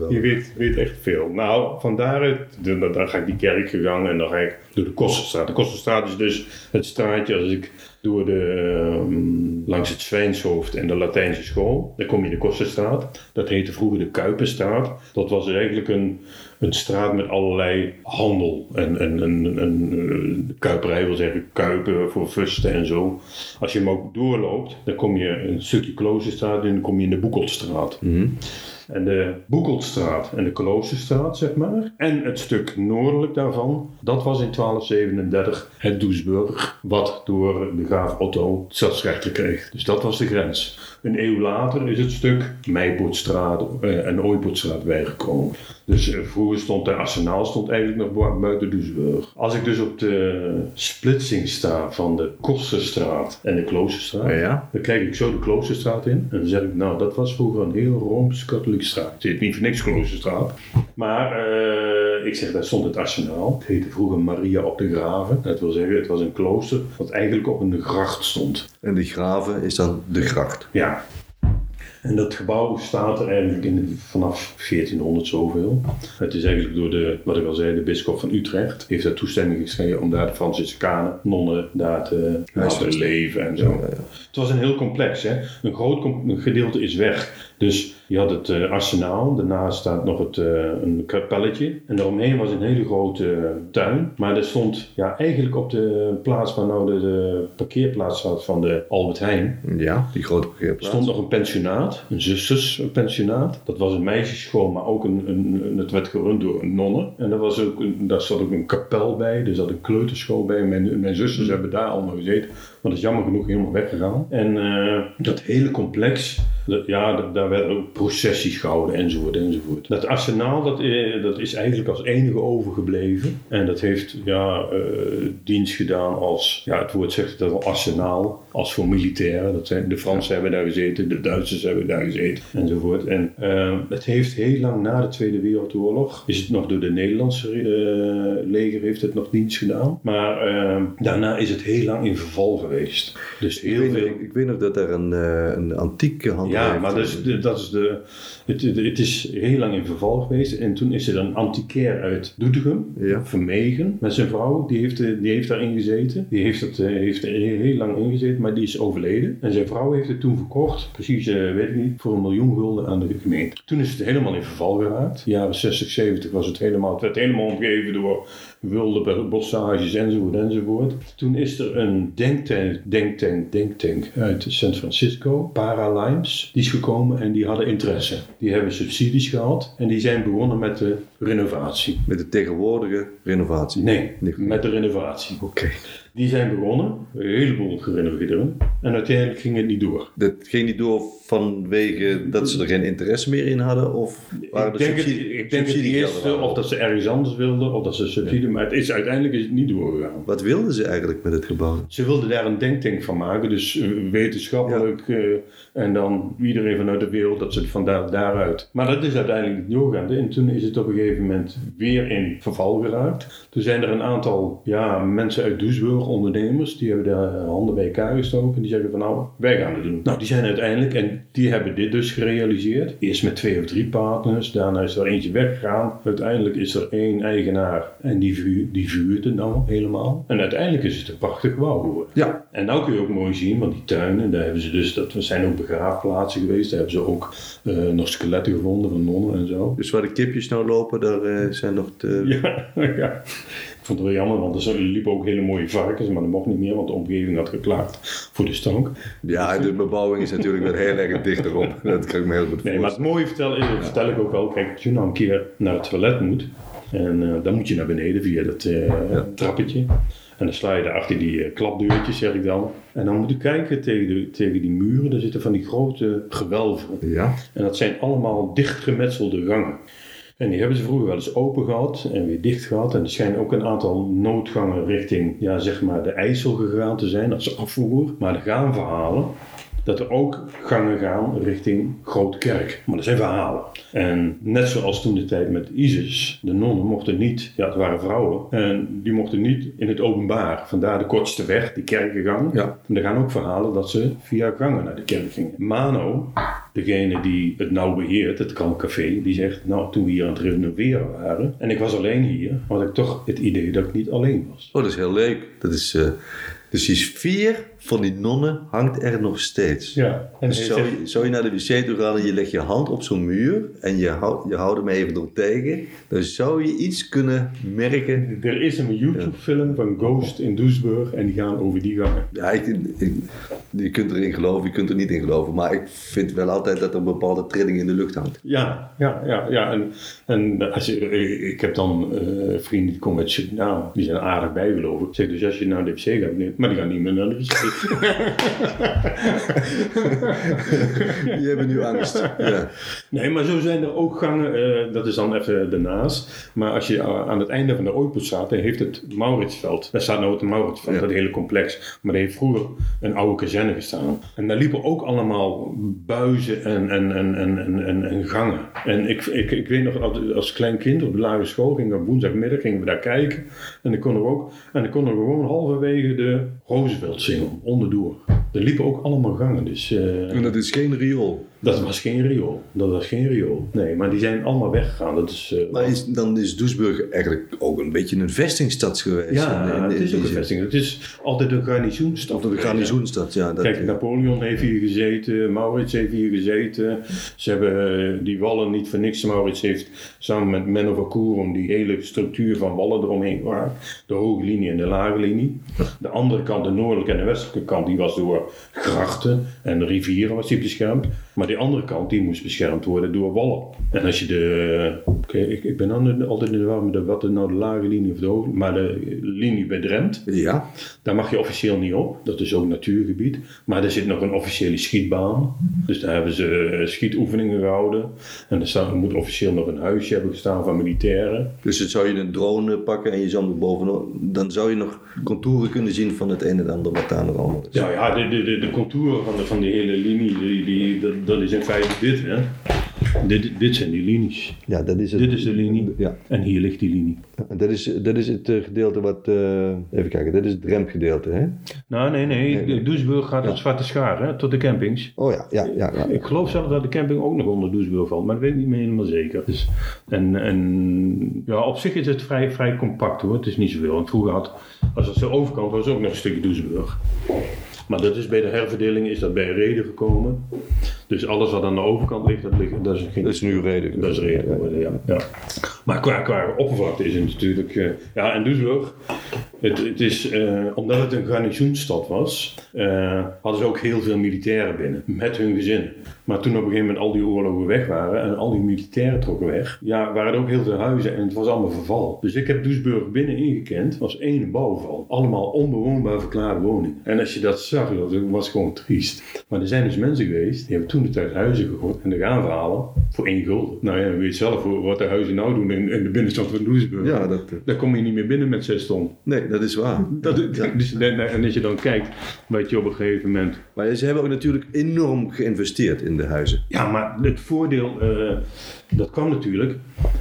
Je weet, weet echt veel. Nou, van daaruit, dan, dan ga ik die kerk gegaan en dan ga ik door de Kosterstraat. De Kosterstraat is dus het straatje als ik door de, ehm, langs het Zwijnshoofd en de Latijnse school, dan kom je in de Kosterstraat. Dat heette vroeger de Kuipenstraat. Dat was eigenlijk een, een straat met allerlei handel. En, en, en, eh, kuiperij wil zeggen kuipen voor fusten en zo. Als je hem ook doorloopt, dan kom je een stukje Kloosterstraat en dan kom je in de Boekelstraat. En de Boekelstraat en de Kloosterstraat, zeg maar. En het stuk noordelijk daarvan, dat was in 1237 het Doesburg, wat door de graaf Otto het stadsrechter kreeg. Dus dat was de grens. Een eeuw later is het stuk Meipoortstraat eh, en Ooipoortstraat bijgekomen. Dus eh, vroeger stond de Arsenaal stond eigenlijk nog bu- buiten Duisburg. Als ik dus op de splitsing sta van de Kosterstraat en de Kloosterstraat, Ja. dan kijk ik zo de Kloosterstraat in en dan zeg ik, nou, dat was vroeger een heel Rooms-Katholieke straat. Het heet niet voor niks Kloosterstraat. Maar eh, ik zeg, daar stond het Arsenaal. Het heette vroeger Maria op de Graven. Dat wil zeggen, het was een klooster wat eigenlijk op een gracht stond. En die graven is dan de gracht. Ja. En dat gebouw staat er eigenlijk in, vanaf 1400 zoveel. Het is eigenlijk door de, wat ik al zei, de bisschop van Utrecht. Heeft daar toestemming gekregen om daar de Franciscanen, nonnen, daar te laten leven en zo. Het was een heel complex, hè. Een groot een gedeelte is weg. Dus je had het eh, arsenaal, daarnaast staat nog het, eh, een kapelletje. En daaromheen was een hele grote eh, tuin. Maar er stond ja, eigenlijk op de plaats waar nou de, de parkeerplaats zat van de Albert Heijn. Ja, die grote Er parkeerplaats. stond nog een pensionaat, een zusterspensionaat. Dat was een meisjesschool, maar ook een, een, een- het werd gerund door een nonne. En daar, was ook een, daar zat ook een kapel bij, er zat een kleuterschool bij. Mijn, mijn zusters hebben daar allemaal gezeten, maar dat is jammer genoeg helemaal weggegaan. En eh, dat hele complex, dat- ja, dat- daar werden ook processies gehouden enzovoort enzovoort. Dat arsenaal, dat, eh, dat is eigenlijk als enige overgebleven. En dat heeft ja, eh, dienst gedaan als, ja, het woord zegt het al, arsenaal, als voor militairen. Dat zijn, de Fransen hebben daar gezeten, de Duitsers hebben daar gezeten enzovoort. En het heeft heel lang na de Tweede Wereldoorlog, is het nog door de Nederlandse leger heeft het nog dienst gedaan. Maar daarna is het heel lang in verval geweest. Dus Ik weet, veel... ik, ik weet nog dat er een, eh, een antieke handel Ja, maar dus, de- dat is de, het, het, is heel lang in verval geweest. En toen is er een antiquair uit Doetinchem, Ja. Vermegen, met zijn vrouw. Die heeft, eh, die heeft daarin gezeten. Die heeft, het, heeft er heel lang in gezeten, maar die is overleden. En zijn vrouw heeft het toen verkocht, precies weet ik niet, voor een miljoen gulden aan de gemeente. Toen is het helemaal in verval geraakt. De jaren 60, 70 was het helemaal, het werd helemaal omgeven door wilde bossages enzovoort enzovoort. Toen is er een denktank, denktank, denktank uit San Francisco, Paralimes, die is gekomen en die hadden interesse. Die hebben subsidies gehad en die zijn begonnen met de renovatie. Met de tegenwoordige renovatie. Nee, met de renovatie. Oké. Die zijn begonnen, een heleboel gerenoveerd en uiteindelijk ging het niet door. Dat ging niet door vanwege dat ze er geen interesse meer in hadden? Of waren Ik denk, het, subsidie- ik denk het eerste, of dat ze ergens anders wilden, of dat ze subsidie, maar het is, uiteindelijk is het niet doorgegaan. Wat wilden ze eigenlijk met het gebouw? Ze wilden daar een denktank van maken, dus eh, wetenschappelijk eh, en dan iedereen vanuit de wereld dat ze het van daar, daaruit. Maar dat is uiteindelijk niet doorgegaan. En toen is het op een gegeven moment weer in verval geraakt. Toen zijn er een aantal ja, mensen uit Duisburg, ondernemers, die hebben daar handen bij elkaar gestoken en die zeggen van nou, wij gaan het doen. Nou, die zijn uiteindelijk, en die hebben dit dus gerealiseerd. Eerst met twee of drie partners, daarna is er eentje weggegaan. Uiteindelijk is er één eigenaar en die, vuur, die vuurt het nou helemaal. En uiteindelijk is het een prachtig gebouw geworden. Ja. En nou kun je ook mooi zien, want die tuinen, daar hebben ze dus, dat zijn ook begraafplaatsen geweest. Daar hebben ze ook eh, nog skeletten gevonden van nonnen en zo. Dus waar de kipjes nou lopen, daar eh, zijn nog de... Ja, (laughs) ja. Ik vond het wel jammer, want er liepen ook hele mooie varkens, maar dat mocht niet meer, want de omgeving had geklaagd voor de stank. Ja, de bebouwing is natuurlijk wel heel erg dicht erop. (laughs) Dat kan ik me heel goed Nee, maar het mooie vertel, eh, vertel ik ook wel. Kijk, als je nou een keer naar het toilet moet, en eh, dan moet je naar beneden via dat eh, trappetje. En dan sla je daar achter die klapdeurtjes, zeg ik dan. En dan moet je kijken tegen, de, tegen die muren. Daar zitten van die grote gewelven. Ja. En dat zijn allemaal dichtgemetselde gangen. En die hebben ze vroeger wel eens open gehad en weer dicht gehad. En er schijnen ook een aantal noodgangen richting ja, zeg maar de IJssel gegaan te zijn als afvoer. Maar er gaan verhalen dat er ook gangen gaan richting Grote Kerk. Maar dat zijn verhalen. En net zoals toen de tijd met Isis, de nonnen mochten niet, ja het waren vrouwen, en die mochten niet in het openbaar. Vandaar de kortste weg, die kerkengang. Ja. En er gaan ook verhalen dat ze via gangen naar de kerk gingen. Mano, degene die het nou beheert, het Café, die zegt, nou toen we hier aan het renoveren waren, en ik was alleen hier, had ik toch het idee dat ik niet alleen was. Oh, dat is heel leuk. Dat is, eh, dus die sfeer van die nonnen hangt er nog steeds. Ja, en Dus zou, je, zou je naar de wc toe gaan en je legt je hand op zo'n muur en je, hou, je houdt hem even er tegen, dan zou je iets kunnen merken. Er is een YouTube-film van Ghost in Duisburg en die gaan over die gangen. Ja, ik, ik- je kunt erin geloven, je kunt er niet in geloven, maar ik vind wel altijd dat er een bepaalde trilling in de lucht hangt. Ja, ja, ja. ja. En, en als je, ik heb dan eh, vrienden die komen uit Suriname. Die zijn aardig bijgelovig. Ik zeg dus als je naar de wc gaat, nee, maar die gaan niet meer naar de wc. (laughs) Die hebben nu angst. Ja. Nee, maar zo zijn er ook gangen, eh, dat is dan even daarnaast. Maar als je a- aan het einde van de Ooiput staat, dan heeft het Mauritsveld. Daar staat nou het Mauritsveld, Ja. dat hele complex. Maar daar heeft vroeger een oude kazerne gestaan. En daar liepen ook allemaal buizen en, en, en, en, en, en, en gangen. En ik, ik, ik weet nog, als- klein kind op de lagere school, gingen we woensdagmiddag gingen we daar kijken. En dan konden we ook, en dan konden we gewoon halverwege de Roosevelt zingen, onderdoor. Er liepen ook allemaal gangen, dus... eh, En dat is geen riool. Dat was geen riool. Dat was geen riool. Nee, maar die zijn allemaal weggegaan. Dat is, eh, Maar is, dan is Doesburg eigenlijk ook een beetje een vestingstad geweest. ja, In- in- het is ook een vesting. Het is altijd een garnizoenstad. Geweest, hè. garnizoenstad, ja. Dat, Kijk, Napoleon heeft hier gezeten, Maurits heeft hier gezeten. Ze hebben eh, die wallen niet voor niks. Maurits heeft samen met Menno van Coeron die hele structuur van wallen eromheen gemaakt. De hoge linie en de lage linie. De andere kant, de noordelijke en de westelijke kant, die was door grachten en rivieren was die beschermd. Maar die andere kant, die moest beschermd worden door wallen. En als je de... Oké, ik, ik ben altijd in de war met de- wat nou de lage linie of de hoge... Maar de linie bij Drent, ja. daar mag je officieel niet op. Dat is ook natuurgebied. Maar er zit nog een officiële schietbaan. Dus daar hebben ze eh, schietoefeningen gehouden. En er, staat, er moet officieel nog een huisje hebben gestaan van militairen. Dus dan zou je een drone pakken en je zou er bovenop... Dan zou je nog contouren kunnen zien van het een en ander wat daar nog allemaal is. Ja, ja de, de, de, de contouren van de, van die hele linie, die, die, dat is in feite dit. Hè? Dit, dit zijn die linies. Ja, dat is het. Dit is de linie. Ja, En hier ligt die linie. en dat is, dat is het eh, gedeelte wat... eh, even kijken, dat is het remgedeelte, hè? Nou, nee, nee. Nee. Doesburg gaat tot Zwarte Schaar, hè? tot de campings. Oh ja, ja, ja. ja. Ik geloof zelfs dat de camping ook nog onder Doesburg valt, maar dat weet ik niet meer helemaal zeker. Dus, en, en ja, op zich is het vrij, vrij compact hoor, het is niet zoveel. Want vroeger had, als het zo overkant was, ook nog een stukje Doesburg. Maar dat is bij de herverdeling is dat bij reden gekomen. Dus alles wat aan de overkant ligt, dat, ligt, dat is geen Dat is nu reden. dat is reden geworden, ja. ja. Maar qua, qua oppervlakte is het natuurlijk... eh, ja, en Duisburg, het, het is, eh, omdat het een garnizoensstad was, eh, hadden ze ook heel veel militairen binnen, met hun gezinnen. Maar toen op een gegeven moment al die oorlogen weg waren en al die militairen trokken weg, ja, waren er ook heel veel huizen en het was allemaal verval. Dus ik heb Duisburg binnenin gekend als één bouwval. Allemaal onbewoonbaar verklaarde woningen. En als je dat zag, dat was gewoon triest. Maar er zijn dus mensen geweest, die hebben toen de tijd huizen gekocht en de gaan verhalen voor één gulden. Nou ja, weet zelf wat de huizen nou doen in, in de binnenstad van Duisburg. Ja, dat, eh, Daar kom je niet meer binnen met zes ton. nee, dat is waar. Dat, dus, en als je dan kijkt, wat je op een gegeven moment Maar ze hebben ook natuurlijk enorm geïnvesteerd in de huizen. Ja, maar het voordeel, eh, dat kwam natuurlijk.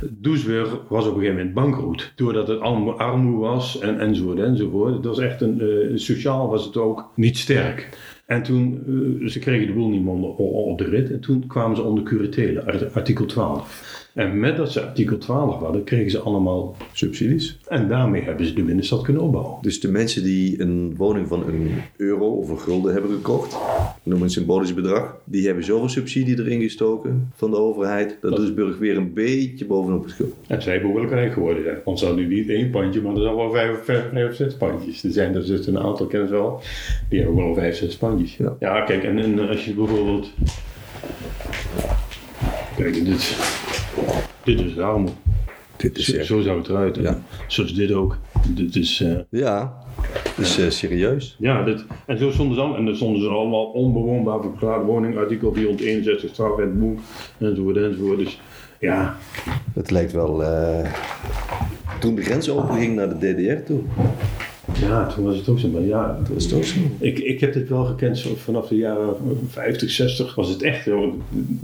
Duisburg was op een gegeven moment bankroet. Doordat het allemaal armoe was en, enzovoort enzovoort. Het was echt een, eh, sociaal was het ook niet sterk. En toen, eh, ze kregen de boel niet meer op de rit. En toen kwamen ze onder curatele, art- artikel 12. En met dat ze artikel 12 hadden, kregen ze allemaal... Subsidies. En daarmee hebben ze de binnenstad kunnen opbouwen. Dus de mensen die een woning van een euro of een gulden hebben gekocht, noem een symbolisch bedrag, die hebben zoveel subsidie erin gestoken van de overheid, dat Duisburg weer een beetje bovenop het schuld. En zij behoorlijk rijk geworden zijn. Want ze hadden nu niet één pandje, maar er zijn wel vijf, vijf, vijf of zes pandjes. Er zijn er dus een aantal, kennen ze wel, die hebben gewoon vijf, zes pandjes. Ja. kijk, en, en als je bijvoorbeeld... Kijk, dit, dit is de armoede. Dit is Zo, zo zou het eruit. Ja. Zoals dit ook. Dit is... eh, ja, dat is eh, serieus. ja, dit, en zo stonden ze al, en dan stonden ze allemaal onbewoonbaar verklaarde woning, artikel 461 strafwetboek, enzovoort, enzovoort. Dus ja, Het lijkt wel eh, toen de grens openging naar de DDR toe. Ja, toen was het ook zo. Maar ja, Dat was toch zo. Ik, ik heb dit wel gekend zo vanaf de jaren 50, 60. Was het echt zo,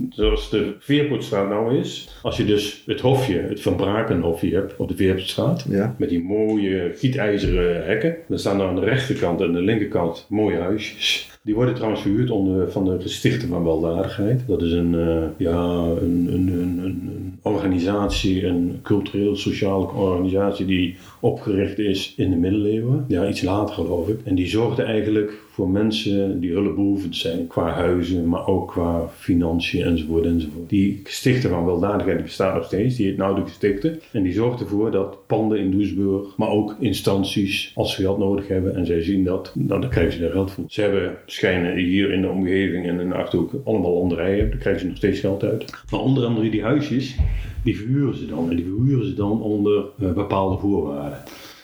zoals de Veerpoortstraat nou is. Als je dus het hofje, het Van Brakenhofje hebt op de Veerpoortstraat. Ja. Met die mooie gietijzeren hekken. Dan staan er aan de rechterkant en aan de linkerkant mooie huisjes. Die worden trouwens verhuurd onder, van de Gestichten van Weldadigheid. Dat is een, eh, ja, een, een, een, een, een organisatie, een cultureel-sociale organisatie die opgericht is in de middeleeuwen. Ja, iets later geloof ik. En die zorgde eigenlijk voor mensen die hulpbehoevend zijn. Qua huizen, maar ook qua financiën enzovoort enzovoort. Die stichten van weldadigheid bestaat nog steeds. Die heet nou de. En die zorgt ervoor dat panden in Doesburg, maar ook instanties, als ze geld nodig hebben en zij zien dat, dan krijgen ze daar geld voor. Ze hebben schijnen hier in de omgeving en in de Achterhoek allemaal landerijen. Daar krijgen ze nog steeds geld uit. Maar onder andere die huisjes, die verhuren ze dan. En die verhuren ze dan onder eh, bepaalde voorwaarden.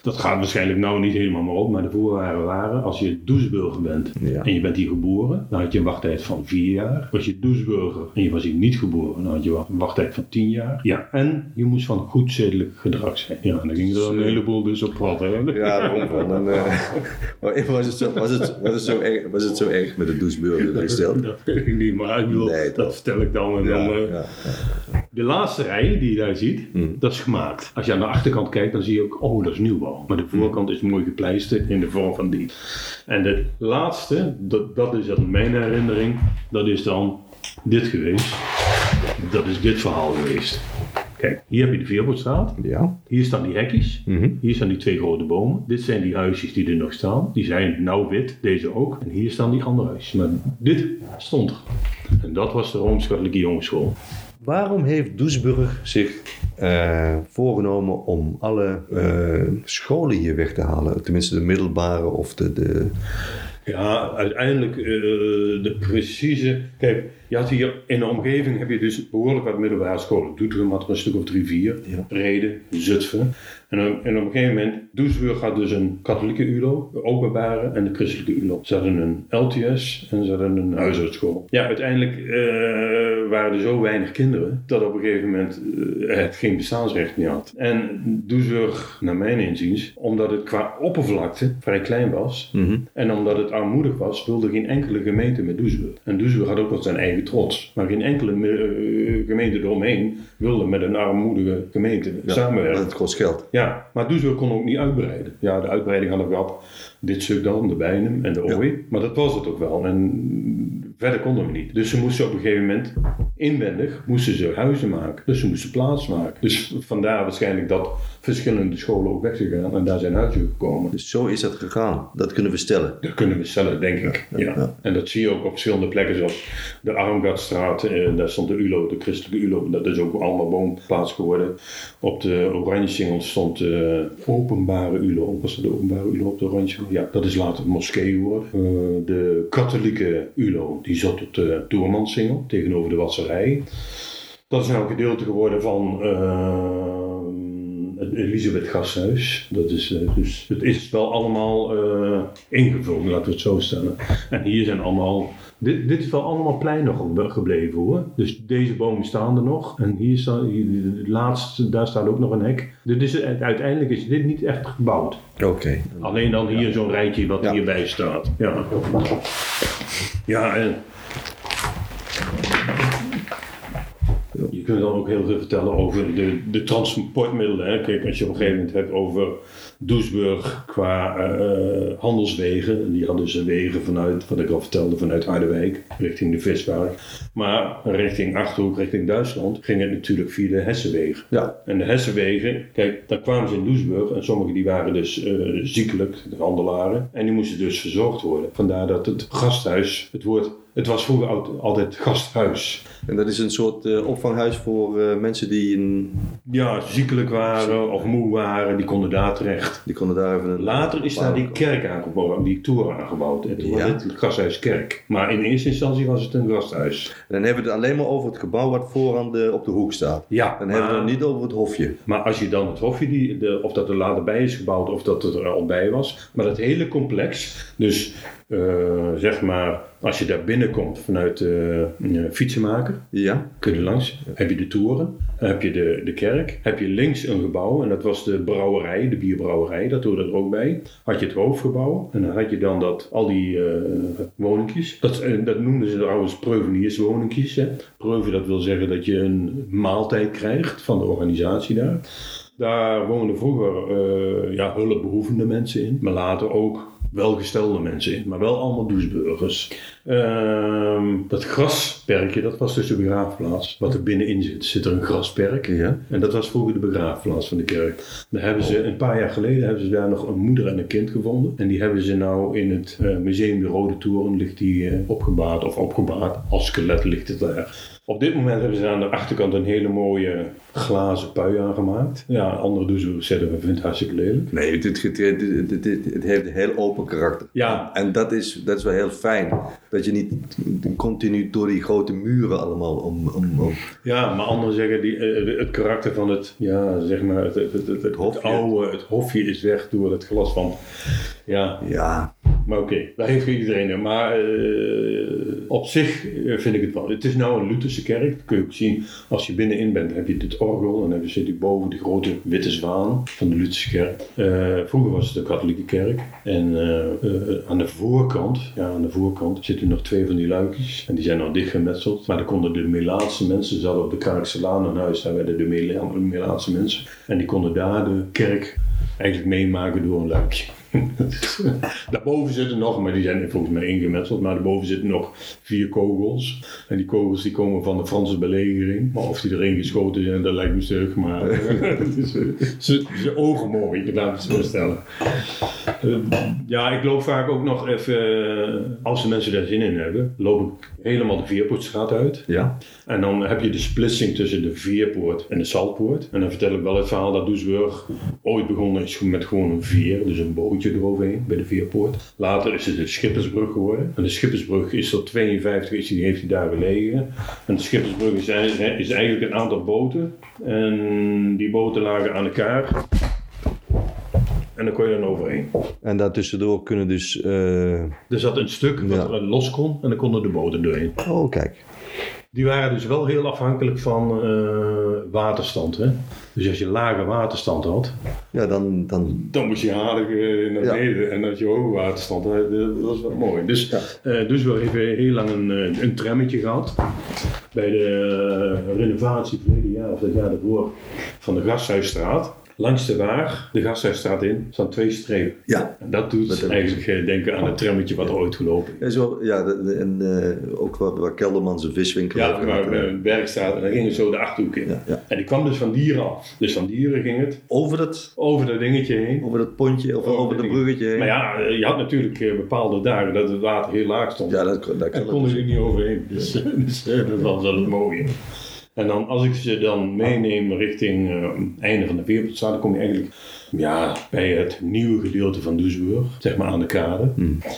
Dat gaat waarschijnlijk nou niet helemaal meer op, maar de voorwaarden waren: als je Doesburger bent Ja. en je bent hier geboren, dan had je een wachttijd van vier jaar. Was je Doesburger en je was hier niet geboren, dan had je een wachttijd van tien jaar. Ja, en je moest van goed zedelijk gedrag zijn. Ja, en dan ging er een heleboel dus op pad. Hè? Ja, daarom van. Dan, eh, (laughs) maar was, het zo, was, het, was, het zo erg, was het zo erg met de doucheburger gesteld? Dat weet ik niet, maar ik bedoel, Nee, dat vertel ik dan. En Ja, dan eh, ja. De laatste rij die je daar ziet, Hmm. dat is gemaakt. Als je aan de achterkant kijkt, dan zie je ook, oh, dat is nieuwbouw. Maar de voorkant is mooi gepleisterd in de vorm van die. En de laatste, dat, dat is dan mijn herinnering, dat is dan dit geweest. Dat is dit verhaal geweest. Kijk, hier heb je de Veerbootstraat. Ja. Hier staan die hekjes. Mhm. Hier staan die twee grote bomen. Dit zijn die huisjes die er nog staan. Die zijn nou wit, deze ook. En hier staan die andere huisjes. Maar dit stond er. En dat was de Rooms-Katholieke Jongensschool. Waarom heeft Doesburg zich eh, voorgenomen om alle eh, scholen hier weg te halen? Tenminste, de middelbare of de. de Ja, uiteindelijk eh, de precieze. Kijk, je had hier in de omgeving heb je dus behoorlijk wat middelbare scholen. Doetinchem had er een stuk of drie, vier. Ja. Reden, Zutphen. En, dan- en op een gegeven moment, Doesburg had dus een katholieke ULO, de openbare en de christelijke ULO. Ze hadden een LTS en ze hadden een huisartsschool. Ja, uiteindelijk eh, waren er zo weinig kinderen dat op een gegeven moment eh, het geen bestaansrecht meer had. En Doesburg, naar mijn inziens, omdat het qua oppervlakte vrij klein was, Mhm. en omdat het armoedig was, wilde geen enkele gemeente met Doesburg. En Doesburg had ook wel zijn eigen trots. Maar geen enkele eh, gemeente eromheen wilde met een armoedige gemeente Ja, samenwerken. het kost geld. Ja, maar Doesburg kon ook niet uitbreiden. Ja, de uitbreiding hadden we gehad. Dit stuk dan, de Bijnem en de Ooi. Maar dat was het ook wel. En verder konden we niet. Dus ze moesten op een gegeven moment, inwendig, moesten ze huizen maken. Dus ze moesten plaats maken. Dus vandaar waarschijnlijk dat verschillende scholen ook weg zijn gegaan. En daar zijn huizen gekomen. Dus zo is dat gegaan. Dat kunnen we stellen. Dat kunnen we stellen, denk ik. Ja, ja. En dat zie je ook op verschillende plekken, zoals de Armgadstraat. Eh, daar stond de ULO, de christelijke ULO. Dat is ook allemaal woonplaats geworden. Op de Oranje stond de openbare ULO. Was dat de openbare ULO op de Oranje Ja, dat is later moskee geworden. Eh, de katholieke ULO, die zat op de Toermansingel, tegenover de wasserij. Dat is nou een gedeelte geworden van eh, het Elisabeth Gasthuis. Dat is, eh, dus het is wel allemaal eh, ingevuld, laten we het zo stellen. En hier zijn allemaal. Dit, dit is wel allemaal plein nog ge- gebleven hoor. Dus deze bomen staan er nog. En hier staat, hier, de laatste, daar staat ook nog een hek. Dit is, uiteindelijk is dit niet echt gebouwd. Oké. Alleen dan hier zo'n rijtje wat Ja. hierbij staat. Ja, ja en. Je kunt dan ook heel veel vertellen over de, de transportmiddelen. Hè. Kijk, als je op een gegeven moment hebt over Doesburg qua eh, handelswegen. Die hadden ze wegen vanuit, wat ik al vertelde, vanuit Harderwijk richting de Vispark. Maar richting Achterhoek, richting Duitsland, ging het natuurlijk via de Hessenwegen. Ja. En de Hessenwegen, kijk, daar kwamen ze in Doesburg en sommigen die waren dus eh, ziekelijk, de handelaren. En die moesten dus verzorgd worden. Vandaar dat het gasthuis, het woord, het was vroeger al- altijd gasthuis. En dat is een soort eh, opvanghuis voor eh, mensen die, een, Ja, ziekelijk waren of moe waren, die konden daar terecht. die konden daar even een... Later is daar die kerk aangebouwd, die toren aangebouwd. En toen Ja. was dit het gasthuis kerk. Maar in eerste instantie was het een gasthuis. En dan hebben we het alleen maar over het gebouw wat vooraan de, op de hoek staat. Ja, Dan hebben we het niet over het hofje. Maar als je dan het hofje, die, de, of dat er later bij is gebouwd of dat het er al bij was. Maar dat hele complex, dus eh, zeg maar, als je daar binnenkomt vanuit de eh, fietsenmaker, Ja. kun je langs, heb je de toren, heb je de, de kerk, heb je links een gebouw en dat was de brouwerij, de bierbrouwerij, dat hoorde er ook bij. Had je het hoofdgebouw en dan had je dan dat, al die eh woningjes. Dat, dat noemden ze trouwens preuvenierswoningjes. Preuven, dat wil zeggen dat je een maaltijd krijgt van de organisatie daar. Daar woonden vroeger ja, hulpbehoevende mensen in, maar later ook welgestelde mensen in, maar wel allemaal Doesburgers. Ehm, dat grasperkje, dat was dus de begraafplaats. Wat er binnenin zit, zit er een grasperk. Ja. En dat was vroeger de begraafplaats van de kerk. Daar hebben ze, een paar jaar geleden hebben ze daar nog een moeder en een kind gevonden. En die hebben ze nou in het eh, museum De Rode Toren, ligt die opgebaard, of opgebaard, als skelet ligt het daar. Op dit moment hebben ze aan de achterkant een hele mooie glazen pui aangemaakt. Ja, andere Doesburgers zetten we vinden het hartstikke lelijk. Nee, het, het, het, het- het- het- het heeft een heel open karakter. Ja, En dat is, dat is wel heel fijn. Dat je niet continu door die grote muren allemaal om... om, om Ja, maar anderen zeggen die, eh, het karakter van het, ja, zeg maar, het, het, het, het, het hofje. oude, het hofje is weg door het glas van, ja, ja, maar oké, daar heeft iedereen. Maar eh, op zich eh, vind ik het wel. Het is nou een Lutherse kerk, dat kun je ook zien. Als je binnenin bent, heb je dit en dan zit je boven die grote witte zwaan van de Lutherse kerk. Eh, vroeger was het de katholieke kerk. En eh, eh, aan de voorkant, ja, aan de voorkant zitten nog twee van die luikjes. En die zijn al dichtgemetseld. Maar dan konden de Melaatse mensen, ze hadden op de Kraakse Laan een huis, daar werden de Mela- Melaatse mensen. En die konden daar de kerk eigenlijk meemaken door een luikje. (laughs) Daarboven zitten nog, maar die zijn volgens mij ingemetseld, maar daarboven zitten nog vier kogels. En die kogels die komen van de Franse belegering. Maar of die erin geschoten zijn, dat lijkt me stuk. Maar (laughs) eh, (laughs) ze, ze ogen mooi, we het zo stellen. Eh, ja, ik loop vaak ook nog even, eh, als de mensen daar zin in hebben, loop ik helemaal de Veerpoortstraat uit. ja. En dan heb je de splitsing tussen de Veerpoort en de Saltpoort. En dan vertel ik wel het verhaal dat Doesburg ooit begonnen is met gewoon een veer, dus een bootje eroverheen bij de Veerpoort. Later is het de Schippersbrug geworden. En de Schippersbrug is tot 52 is die, heeft hij daar gelegen. En de Schippersbrug is, is eigenlijk een aantal boten. En die boten lagen aan elkaar. En dan kon je dan overheen. En daartussendoor kunnen dus... eh, Er zat een stuk wat Ja. er los kon en dan konden de boten doorheen. Oh, kijk. Die waren dus wel heel afhankelijk van eh, waterstand. Hè? Dus als je lage waterstand had, Ja, dan... dan dan moest je aardig eh, naar Ja. beneden. En als je hoge waterstand had, dat was wel mooi. Dus, eh, dus we hebben heel lang een, een trammetje gehad. Bij de renovatie verleden jaar of dat jaar daarvoor van de Gasthuisstraat. Langs de Waag, de Gasthuisstraat in, staan twee strepen. ja. En dat doet Dat heb ik eigenlijk eh, denken aan het trammetje wat er ooit gelopen is. Ja, zo, ja en ook waar, waar Kelderman zijn viswinkel Ja, waar gehad, eh. Bergstraat en dan ging het zo de Achterhoek in. Ja, ja. En die kwam dus van dieren af. Dus van dieren ging het Over dat, over dat dingetje heen. over dat pontje of Over over, dat bruggetje heen. Maar ja, eh, je had natuurlijk bepaalde dagen dat het water heel laag stond. Ja, dat, dat en kan konden ze er niet overheen. Dus, (laughs) dus dat was wel het mooie. En dan, als ik ze dan meeneem richting het einde van de Veerpotstraat, dan kom je eigenlijk ja, bij het nieuwe gedeelte van Doesburg, zeg maar aan de kade.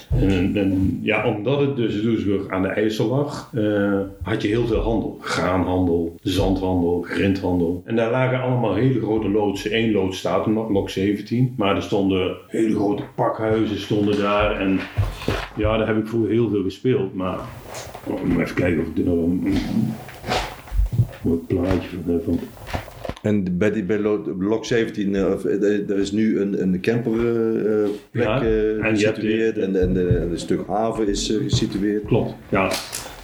En, en ja, omdat het dus Doesburg aan de IJssel lag, eh, had je heel veel handel. Graanhandel, zandhandel, grindhandel. En daar lagen allemaal hele grote loodsen. Eén loods staat er nog, lok 17. Maar er stonden hele grote pakhuizen stonden daar. En ja, daar heb ik vroeger heel veel gespeeld. Maar even kijken of ik er nog mooi plaatje van heb. want- En bij, die, bij lo- blok 17, eh, eh, er is nu een, een camperplek Ja, eh en gesitueerd de- en, en, de- en een stuk haven is eh, gesitueerd. Klopt, ja.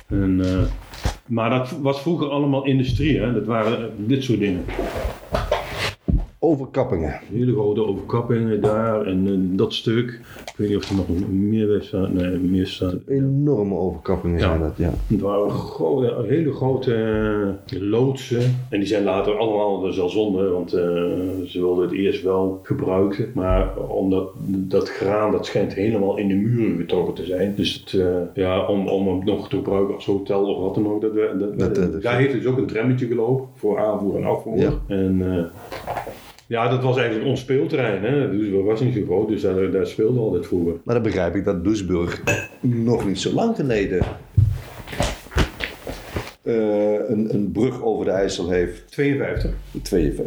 En, eh, maar dat was vroeger allemaal industrie, hè? dat waren eh, dit soort dingen. Overkappingen. Hele grote overkappingen daar en eh, dat stuk. Ik weet niet of er nog meer staat. Nee, meer staat. Enorme overkappingen Ja. zijn dat, ja. Het waren grote, hele grote eh, loodsen. En die zijn later allemaal, dat is wel zonde, want eh, ze wilden het eerst wel gebruiken. Maar omdat dat graan, dat schijnt helemaal in de muren getrokken te zijn. Dus het, ja, om, om hem nog te gebruiken als hotel of wat dan ook. Dat, we- dat, Dat, dat- daar heeft dus ook een trammetje gelopen voor aanvoer en afvoer. Ja. En ja, dat was eigenlijk ons speelterrein. Hè? Dat was niet zo groot, dus daar, daar speelden altijd vroeger. Maar dan begrijp ik dat Doesburg nog niet zo lang geleden een, een brug over de IJssel heeft. 52. 52.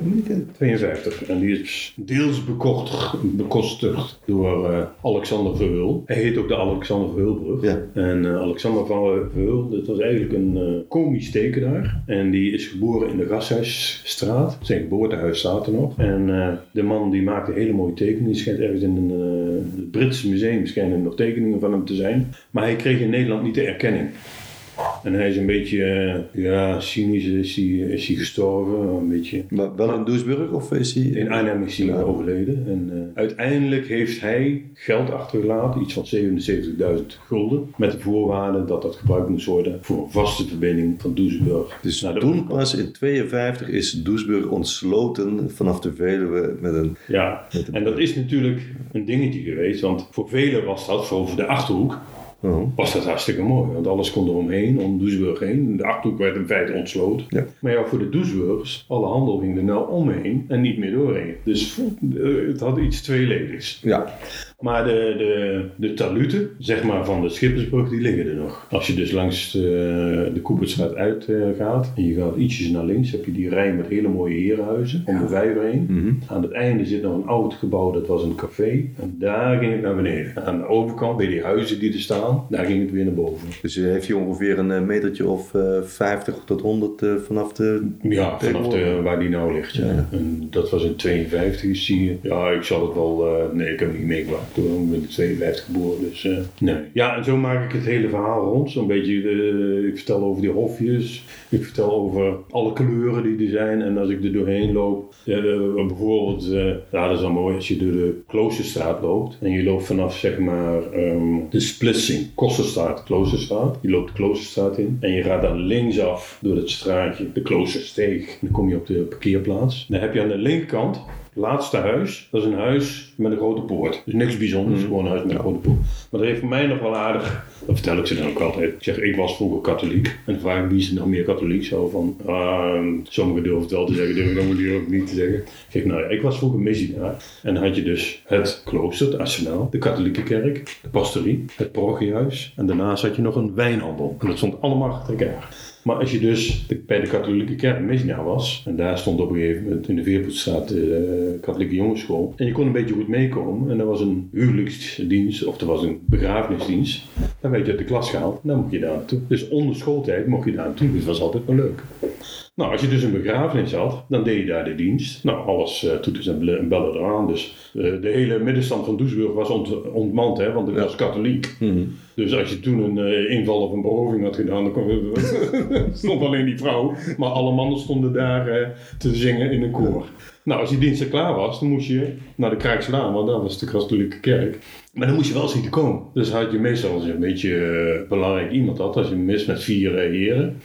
52. En die is deels bekocht, bekostigd door eh, Alexander Verheul. Hij heet ook de Alexander Verheulbrug. Ja. En eh, Alexander van Verheul, dat was eigenlijk een eh, komisch tekenaar. En die is geboren in de Gasthuisstraat. Zijn geboortehuis staat er nog. En eh, de man die maakte hele mooie tekeningen. Die schijnt ergens in een eh, het Britse museum schijnen nog tekeningen van hem te zijn. Maar hij kreeg in Nederland niet de erkenning. En hij is een beetje, eh, ja, cynisch is hij, is hij gestorven. Een beetje. Maar wel in Doesburg of is hij... In Arnhem is hij overleden. En eh, uiteindelijk heeft hij geld achtergelaten, iets van 77.000 gulden. Met de voorwaarde dat dat gebruikt moest worden voor een vaste verbinding van Doesburg. Dus naar de toen overkant. pas in 52 is Doesburg ontsloten vanaf de Veluwe met een... Ja, Met en dat is natuurlijk een dingetje geweest. Want voor velen was dat, voor de Achterhoek, Was dat hartstikke mooi. Want alles kon eromheen, om Doesburg heen. De Achterhoek werd in feite ontsloten. Ja. Maar ja, voor de Doesburgers, alle handel ging er nou omheen en niet meer doorheen. Dus eh, het had iets tweeledigs. Ja, Maar de, de, de taluten, zeg maar van de Schippersbrug, die liggen er nog. Als je dus langs de, de Koepertstraat uitgaat en je gaat ietsjes naar links, heb je die rij met hele mooie herenhuizen om de vijver heen. Mhm. Aan het einde zit nog een oud gebouw, dat was een café. En daar ging het naar beneden. Aan de overkant, bij die huizen die er staan, daar ging het weer naar boven. dus eh, heeft hij ongeveer een eh, metertje of eh 50 tot 100 eh, vanaf de... Ja, vanaf de, waar die nou ligt. Ja. En dat was in 52, zie je. Ja, ik zal het wel... eh, nee, ik heb het niet meegemaakt. Toen ben ik in 52 geboren, dus eh, nee. Ja, en zo maak ik het hele verhaal rond. Zo'n beetje, eh, ik vertel over die hofjes. Ik vertel over alle kleuren die er zijn. En als ik er doorheen loop, eh, bijvoorbeeld... dat is wel mooi als je door de Kloosterstraat loopt. En je loopt vanaf, zeg maar, ehm, de splitsing. Kosterstraat, Kloosterstraat. Je loopt de Kloosterstraat in. En je gaat dan linksaf door het straatje, de Kloostersteeg. En dan kom je op de parkeerplaats. Dan heb je aan de linkerkant laatste huis, dat is een huis met een grote poort. Dus niks bijzonders, gewoon een huis met een grote poort. Maar dat heeft voor mij nog wel aardig, dat vertel ik ze dan ook altijd. Ik zeg, ik was vroeger katholiek. En ik wie is er nog meer katholiek? Zo van, ah, sommigen durven het wel te zeggen, durven dan die ook niet te zeggen. Ik zeg, nou ja, ik was vroeger missionaar. En dan had je dus het klooster, het arsenaal, de katholieke kerk, de pastorie, het parochiehuis. En daarnaast had je nog een wijnhandel. En dat stond allemaal achter elkaar. Maar als je dus bij de katholieke kerk missionaar was, en daar stond op een gegeven moment in de Veerpoetstraat de katholieke jongensschool, en je kon een beetje goed meekomen, en er was een huwelijksdienst, of er was een begrafenisdienst, dan werd je uit de klas gehaald, en dan mocht je daar naartoe. Dus onder schooltijd mocht je daar naartoe, dus dat was altijd wel leuk. Nou, als je dus een begrafenis had, dan deed je daar de dienst. Nou, alles uh, toeters en bellen eraan. Dus eh, de hele middenstand van Doesburg was ont ontmand, hè, want ik was katholiek. Dus als je toen een eh, inval of een beroving had gedaan, dan kon, (laughs) stond alleen die vrouw. Maar alle mannen stonden daar te zingen in een koor. Nou, als die dienst er klaar was, dan moest je naar de Krijgslaan, want dat was de katholieke kerk. Maar dan moest je wel zien te komen. Dus had je meestal, als je een beetje belangrijk iemand had, als je mis met vier eh, heren.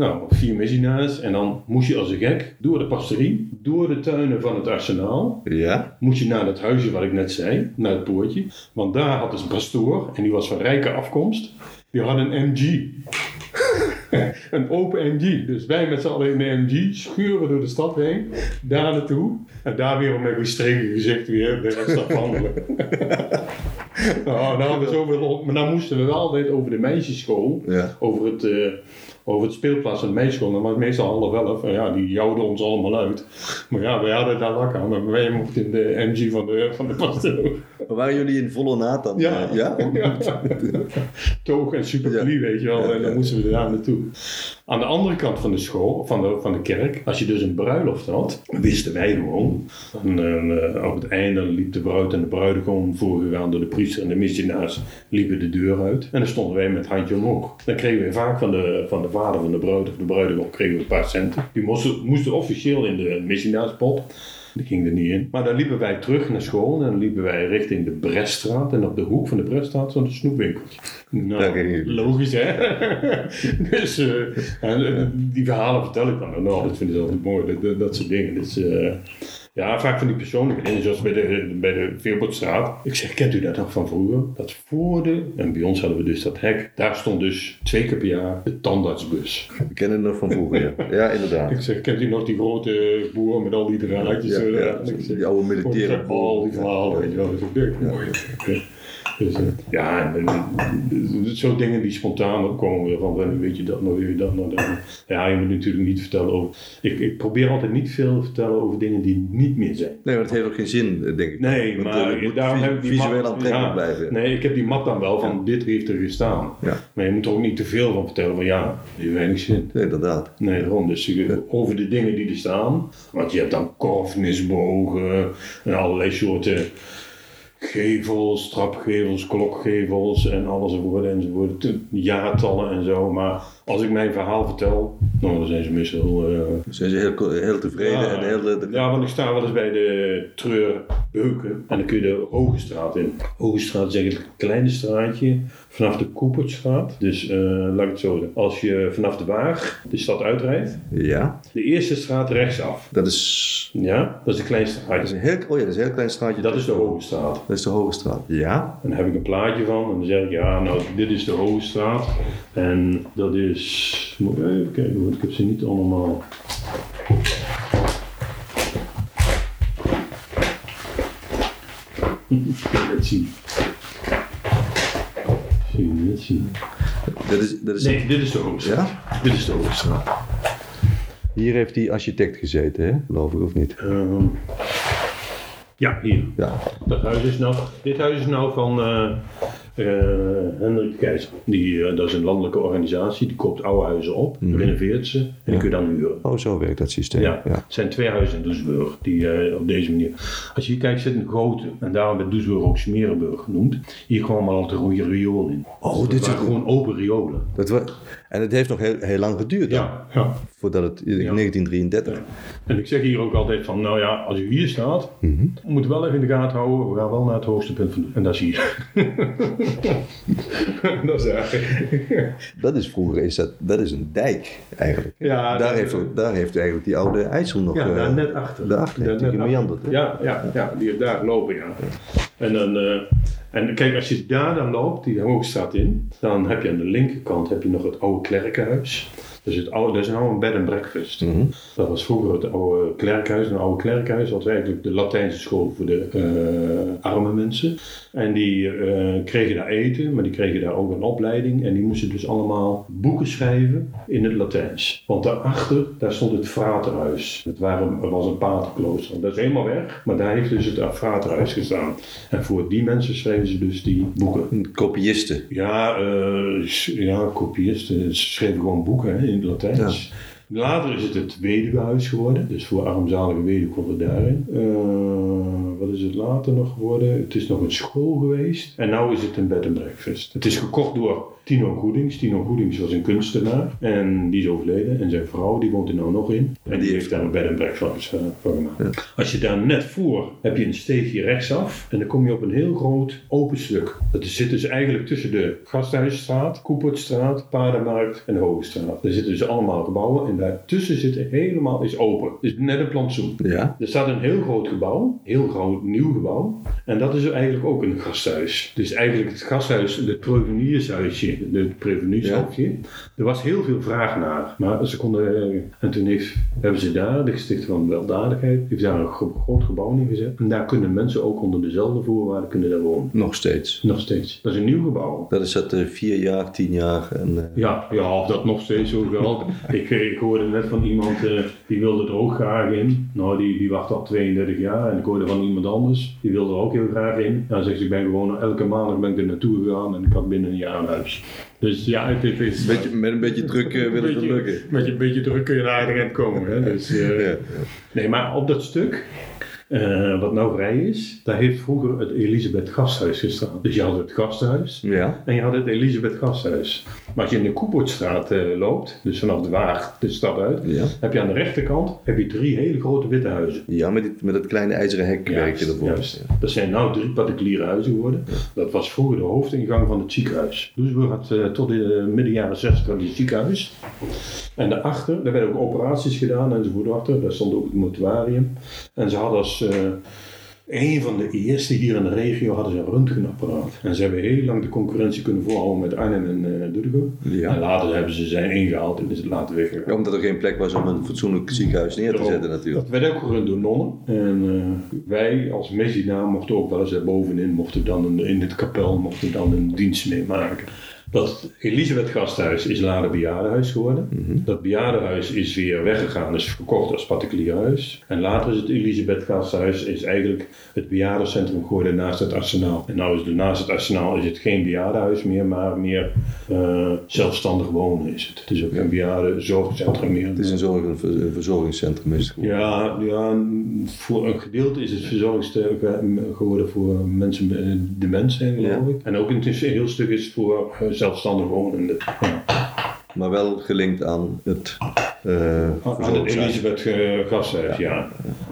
Nou, vier missionaris. En dan moest je als een gek door de pastorie, door de tuinen van het arsenaal. Ja? Moest je naar dat huisje wat ik net zei, naar het poortje. Want daar had dus een pastoor, en die was van rijke afkomst. Die had een MG. (laughs) een open MG. Dus wij met z'n allen in de MG schuren door de stad heen, daar naartoe. En daar weer met een strenge gezicht weer de rest afhandelen. (laughs) nou, nou we zoveel, maar dan moesten we wel altijd over de meisjesschool, Ja. over het, eh, over het speelplaats meisjesschool. Dan was het meestal half elf. En ja, die jouwden ons allemaal uit. Maar ja, wij hadden daar lak aan. Maar wij mochten in de MG van de, van de pastoor. Maar waren jullie in volle naad dan? Ja. Eh, (laughs) ja? Toog en superklie, weet je wel. En dan moesten we daar naartoe. Aan de andere kant van de school, van de, van de kerk, als je dus een bruiloft had, wisten wij gewoon. Dan, eh, op het einde liep de bruid en de bruidegom voorgegaan door de priester en de missionaris liepen de deur uit. En dan stonden wij met handje omhoog. Dan kregen we vaak van de, van de vader van de bruid of de bruidegom kregen we een paar centen. Die moesten, moesten officieel in de missionaarspot. Die ging er niet in. Maar dan liepen wij terug naar school en dan liepen wij richting de Breststraat. En op de hoek van de Breststraat stond een snoepwinkeltje. Nou, logisch hè? (laughs) dus eh, en, eh, die verhalen vertel ik dan. Nou, dat vind ik altijd mooi, dat, dat, dat soort dingen. Dus eh, ja, vaak van die persoonlijke dingen, zoals bij de, bij de Veerbootstraat. Ik zeg, kent u dat nog van vroeger? Dat voor de, en bij ons hadden we dus dat hek, daar stond dus twee keer per jaar de tandartsbus. We kennen het nog van vroeger, ja. (laughs) Ja, inderdaad. Ik zeg, kent u nog die grote boer met al die draadjes? Ja, zo ja, eraan? Ik zeg, die oude militaire ik heb al die verhalen, weet je wel. Mooi. Dus, eh, ja, en, en, en, zo dingen die spontaan opkomen van, weet je dat nog, weet je dat nog. Dat. Ja, je moet natuurlijk niet vertellen over... Ik, ik probeer altijd niet veel te vertellen over dingen die niet meer zijn. Nee, maar het heeft ook geen zin, eh, denk ik. Nee, Want, maar eh, daarom vis- heb ik die visueel aantrekkelijk ja, blijven. Nee, ik heb die map dan wel van dit heeft er gestaan. Ja. Maar je moet er ook niet te veel van vertellen van ja, die heeft weinig zin. Nee, inderdaad. Nee, daarom. Dus je- over de dingen die er staan. Want je hebt dan korfnisbogen en allerlei soorten gevels, trapgevels, klokgevels en alles enzovoort enzovoort. Jaartallen en zo. Maar als ik mijn verhaal vertel, nou, dan zijn ze meestal... eh, Zijn ze heel, heel tevreden ja, en heel... de- ja, want ik sta wel eens bij de Treurbeuken en dan kun je de Hoge Straat in. Hoge Straat is eigenlijk een kleine straatje vanaf de Koepertstraat. Dus eh, laat ik het zo zeggen. Als je vanaf de Waag de stad uitrijdt, Ja, de eerste straat rechtsaf. dat is, Ja, dat is een klein dat is straatje. een heel, oh ja, dat is een heel klein straatje. Dat is de Hoge Straat. Dat is de Hoge Straat. Ja, En daar heb ik een plaatje van en dan zeg ik, ja, nou, dit is de Hoge Straat. En dat is, moet ik even kijken, want ik heb ze niet allemaal. Kun je het zien? Dat is, dat is Nee, dit is de Straat. Ja? Dit is de Hoge Straat. Hier heeft die architect gezeten, hè? geloof ik, of niet? Ehm, ja, hier. Ja. Dat huis is nou, dit huis is nou van eh, Hendrik de Keizer. Die, eh, dat is een landelijke organisatie, die koopt oude huizen op, renoveert ze en die kun je dan huren. Oh, zo werkt dat systeem. Ja, het zijn twee huizen in Doesburg die eh, op deze manier. Als je hier kijkt, zit een grote, en daarom werd Doesburg ook Smerenburg genoemd. Hier kwam al te goede riool in. Oh, Dus dit is waren gewoon open riolen. Dat wa- en het heeft nog heel, heel lang geduurd? Ja, ja. Voordat het, in 1933. En ik zeg hier ook altijd van, nou ja, als u hier staat, Mhm. moet u wel even in de gaten houden. We gaan wel naar het hoogste punt van de, En dat is hier. (laughs) dat is eigenlijk... Dat is vroeger, is dat, dat is een dijk eigenlijk. Ja, daar, heeft, ook- daar heeft eigenlijk die oude IJssel nog... Ja, eh, daar net achter. daarachter Daar die net achter. Ja, ja, ja, die daar gelopen, ja. En dan... eh, en kijk, als je daar dan loopt, die Hoogstraat in, dan heb je aan de linkerkant heb je nog het oude klerkenhuis. Dus het oude, dat is nou een bed and breakfast. Mhm. Dat was vroeger het oude klerkhuis. Een oude klerkhuis was eigenlijk de Latijnse school voor de eh, arme mensen. En die eh, kregen daar eten, maar die kregen daar ook een opleiding. En die moesten dus allemaal boeken schrijven in het Latijns. Want daarachter, daar stond het fraterhuis. Het waren, er was een paterklooster. Dat is helemaal weg, maar daar heeft dus het fraterhuis gestaan. En voor die mensen schreven ze dus die boeken. Kopiisten. Ja, s- ja kopiisten. Ze schreven gewoon boeken hè, in het Latijns. Later is het het weduwehuis geworden. Dus voor armzalige weduwe komt het daarin. Eh, wat is het later nog geworden? Het is nog een school geweest. En nu is het een bed and breakfast. Het is gekocht door Tino Goedings. Tino Goedings was een kunstenaar. En die is overleden. En zijn vrouw, die woont er nou nog in. En die heeft daar een bed and breakfast eh, voor gemaakt. Als je daar net voor, heb je een steegje rechtsaf. En dan kom je op een heel groot open stuk. Dat zit dus eigenlijk tussen de Gasthuisstraat, Koepertstraat, Paardenmarkt en de Hogestraat. Daar zitten dus allemaal gebouwen. En daartussen zitten helemaal is open. Dus net een plantsoen. Ja. Er staat een heel groot gebouw, heel groot nieuw gebouw. En dat is eigenlijk ook een gasthuis. Dus eigenlijk het gasthuis, het preveniershuisje, het preveniershoofdje. Er was heel veel vraag naar. Maar ze konden, eh, en toen heeft, hebben ze daar, de Gesticht van Weldadigheid, heeft daar een gro- groot gebouw neergezet. En daar kunnen mensen ook onder dezelfde voorwaarden kunnen daar wonen. Nog steeds. Nog steeds. Dat is een nieuw gebouw. Dat is dat eh, vier jaar, tien jaar. En, eh, Ja, ja, of dat nog steeds zo wel. (laughs) ik, ik hoorde net van iemand die wilde er ook graag in. Nou, die, die wacht al 32 jaar. En ik hoorde van iemand anders, die wilde er ook heel graag in. Dan zegt ze, ik ben gewoon elke maandag ben ik er naartoe gegaan en ik had binnen een jaar een huis. Dus ja, het, het is... beetje, met een beetje druk eh, wil het lukken. Met een beetje druk kun je naar eind komen. Hè? Dus, eh, Ja. Nee, maar op dat stuk, eh, wat nou vrij is, daar heeft vroeger het Elisabeth Gasthuis gestaan. Dus je had het gasthuis Ja. en je had het Elisabeth Gasthuis. Maar als je in de Koepertstraat eh, loopt, dus vanaf de Waag de stad uit, Ja. heb je aan de rechterkant heb je drie hele grote witte huizen. Ja, met, dit, met dat kleine ijzeren hek werk je ervoor. juist. Dat zijn nou drie particuliere huizen geworden. Dat was vroeger de hoofdingang van het ziekenhuis. Doesburg had eh, tot in de midden jaren 60 had het ziekenhuis. En daarachter, daar werden ook operaties gedaan enzovoort achter. Daar stond ook het mortuarium. En ze hadden als eh, een van de eerste hier in de regio hadden ze een röntgenapparaat. En ze hebben heel lang de concurrentie kunnen voorhouden met Arnhem en uh. Ja. En later hebben ze zijn ingehaald en is het later weggegaan. Ja, omdat er geen plek was om een fatsoenlijk ziekenhuis neer te zetten natuurlijk. Dat werd ook gerund door nonnen. En eh, wij als Messina mochten ook wel eens daar bovenin, mochten dan een- in het kapel, mochten dan een dienst meemaken. Dat Elisabeth Gasthuis is later bejaardenhuis geworden. Mhm. Dat bejaardenhuis is weer weggegaan, is verkocht als particulier huis. En later is het Elisabeth Gasthuis is eigenlijk het bejaardencentrum geworden naast het arsenaal. En nou is het naast het arsenaal is het geen bejaardenhuis meer, maar meer eh, zelfstandig wonen is het. Het is ook geen bejaardenzorgcentrum meer. Het is een, zorg, een ver- een verzorgingscentrum. Is het geworden. Ja, ja, voor een gedeelte is het verzorgingstehuis geworden voor mensen met dement zijn, geloof Ja. ik. En ook een heel stuk is voor eh, zelfstandig wonenden. Ja. Maar wel gelinkt aan het eh Aan het. Elisabeth ja.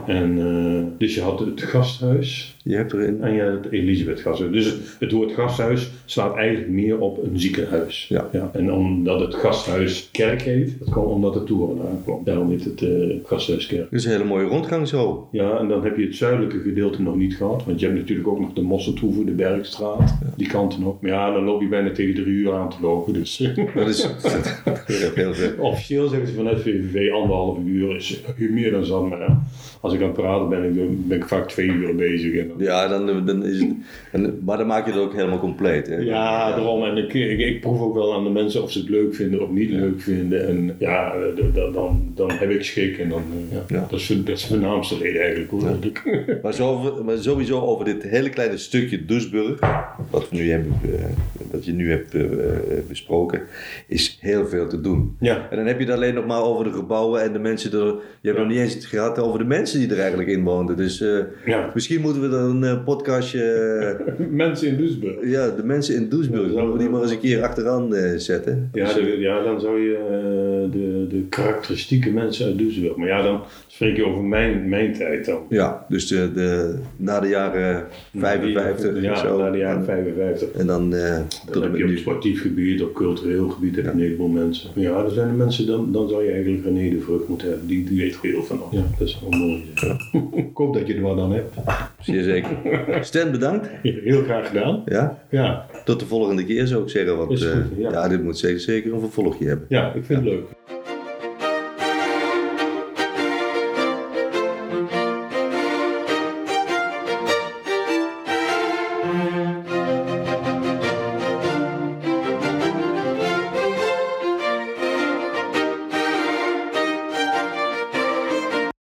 En, eh, dus je had het gasthuis Je hebt erin. en je had het Elisabeth Gasthuis. Dus het, het woord gasthuis slaat eigenlijk meer op een ziekenhuis. Ja. En omdat het gasthuis kerk heet, dat kwam omdat de toren aankwam. Daarom heet het eh gasthuis kerk. Is een hele mooie rondgang zo. Ja, en dan heb je het zuidelijke gedeelte nog niet gehad. Want je hebt natuurlijk ook nog de Mosseltroeven, de Bergstraat. Die kanten op. Maar ja, dan loop je bijna tegen drie uur aan te lopen. Dus (laughs) (laughs) Dat is heel veel. officieel zeggen ze vanuit VVV anderhalf uur is meer dan zat. Maar ja, als ik aan het praten ben, ik- ben ik vaak twee uur bezig. En dan- Ja, dan, dan is het, en, maar dan maak je het ook helemaal compleet. Hè? Ja, daarom. En ik, ik, ik proef ook wel aan de mensen of ze het leuk vinden of niet leuk vinden. En ja, eh, d- d- dan, dan heb ik schik. En dan, eh, ja, Ja. Dat, is, dat is de voornaamste reden eigenlijk. Hoor. Dat ik- (laughs) Maar, zo, maar sowieso over dit hele kleine stukje Duisburg, wat, we nu hebben, eh, wat je nu hebt eh, besproken, is heel veel te doen. Ja. En dan heb je het alleen nog maar over de gebouwen en de mensen er. Je hebt nog niet eens het gehad over de mensen die er eigenlijk in woonden. Dus eh, Ja. misschien moeten we er een eh, podcastje. (laughs) Mensen in Duisburg. ja, de mensen in Duisburg. Zullen we die maar eens een keer achteraan eh, zetten? Ja, de- ja, dan zou je de, de karakteristieke mensen uit Duisburg. Maar ja, dan spreek je over mijn, mijn tijd dan. Ja, dus de, de, na de jaren 55 Ja, en zo. na de jaren en, 55. en dan Dan heb je op sportief gebied, op cultureel gebied heb je een heleboel mensen. Ja, er zijn de mensen, dan, dan zou je eigenlijk René de Vrucht moeten hebben. Die, die weet heel van. Ja, dat is wel mooi. Ik hoop dat je er wat aan hebt. Zeer zeker. Stan, bedankt. Heel graag gedaan. Ja, Ja, tot de volgende keer zou ik zeggen. Want goed, eh, ja. ja, dit moet zeker, zeker een vervolgje hebben. ja ik vind het leuk.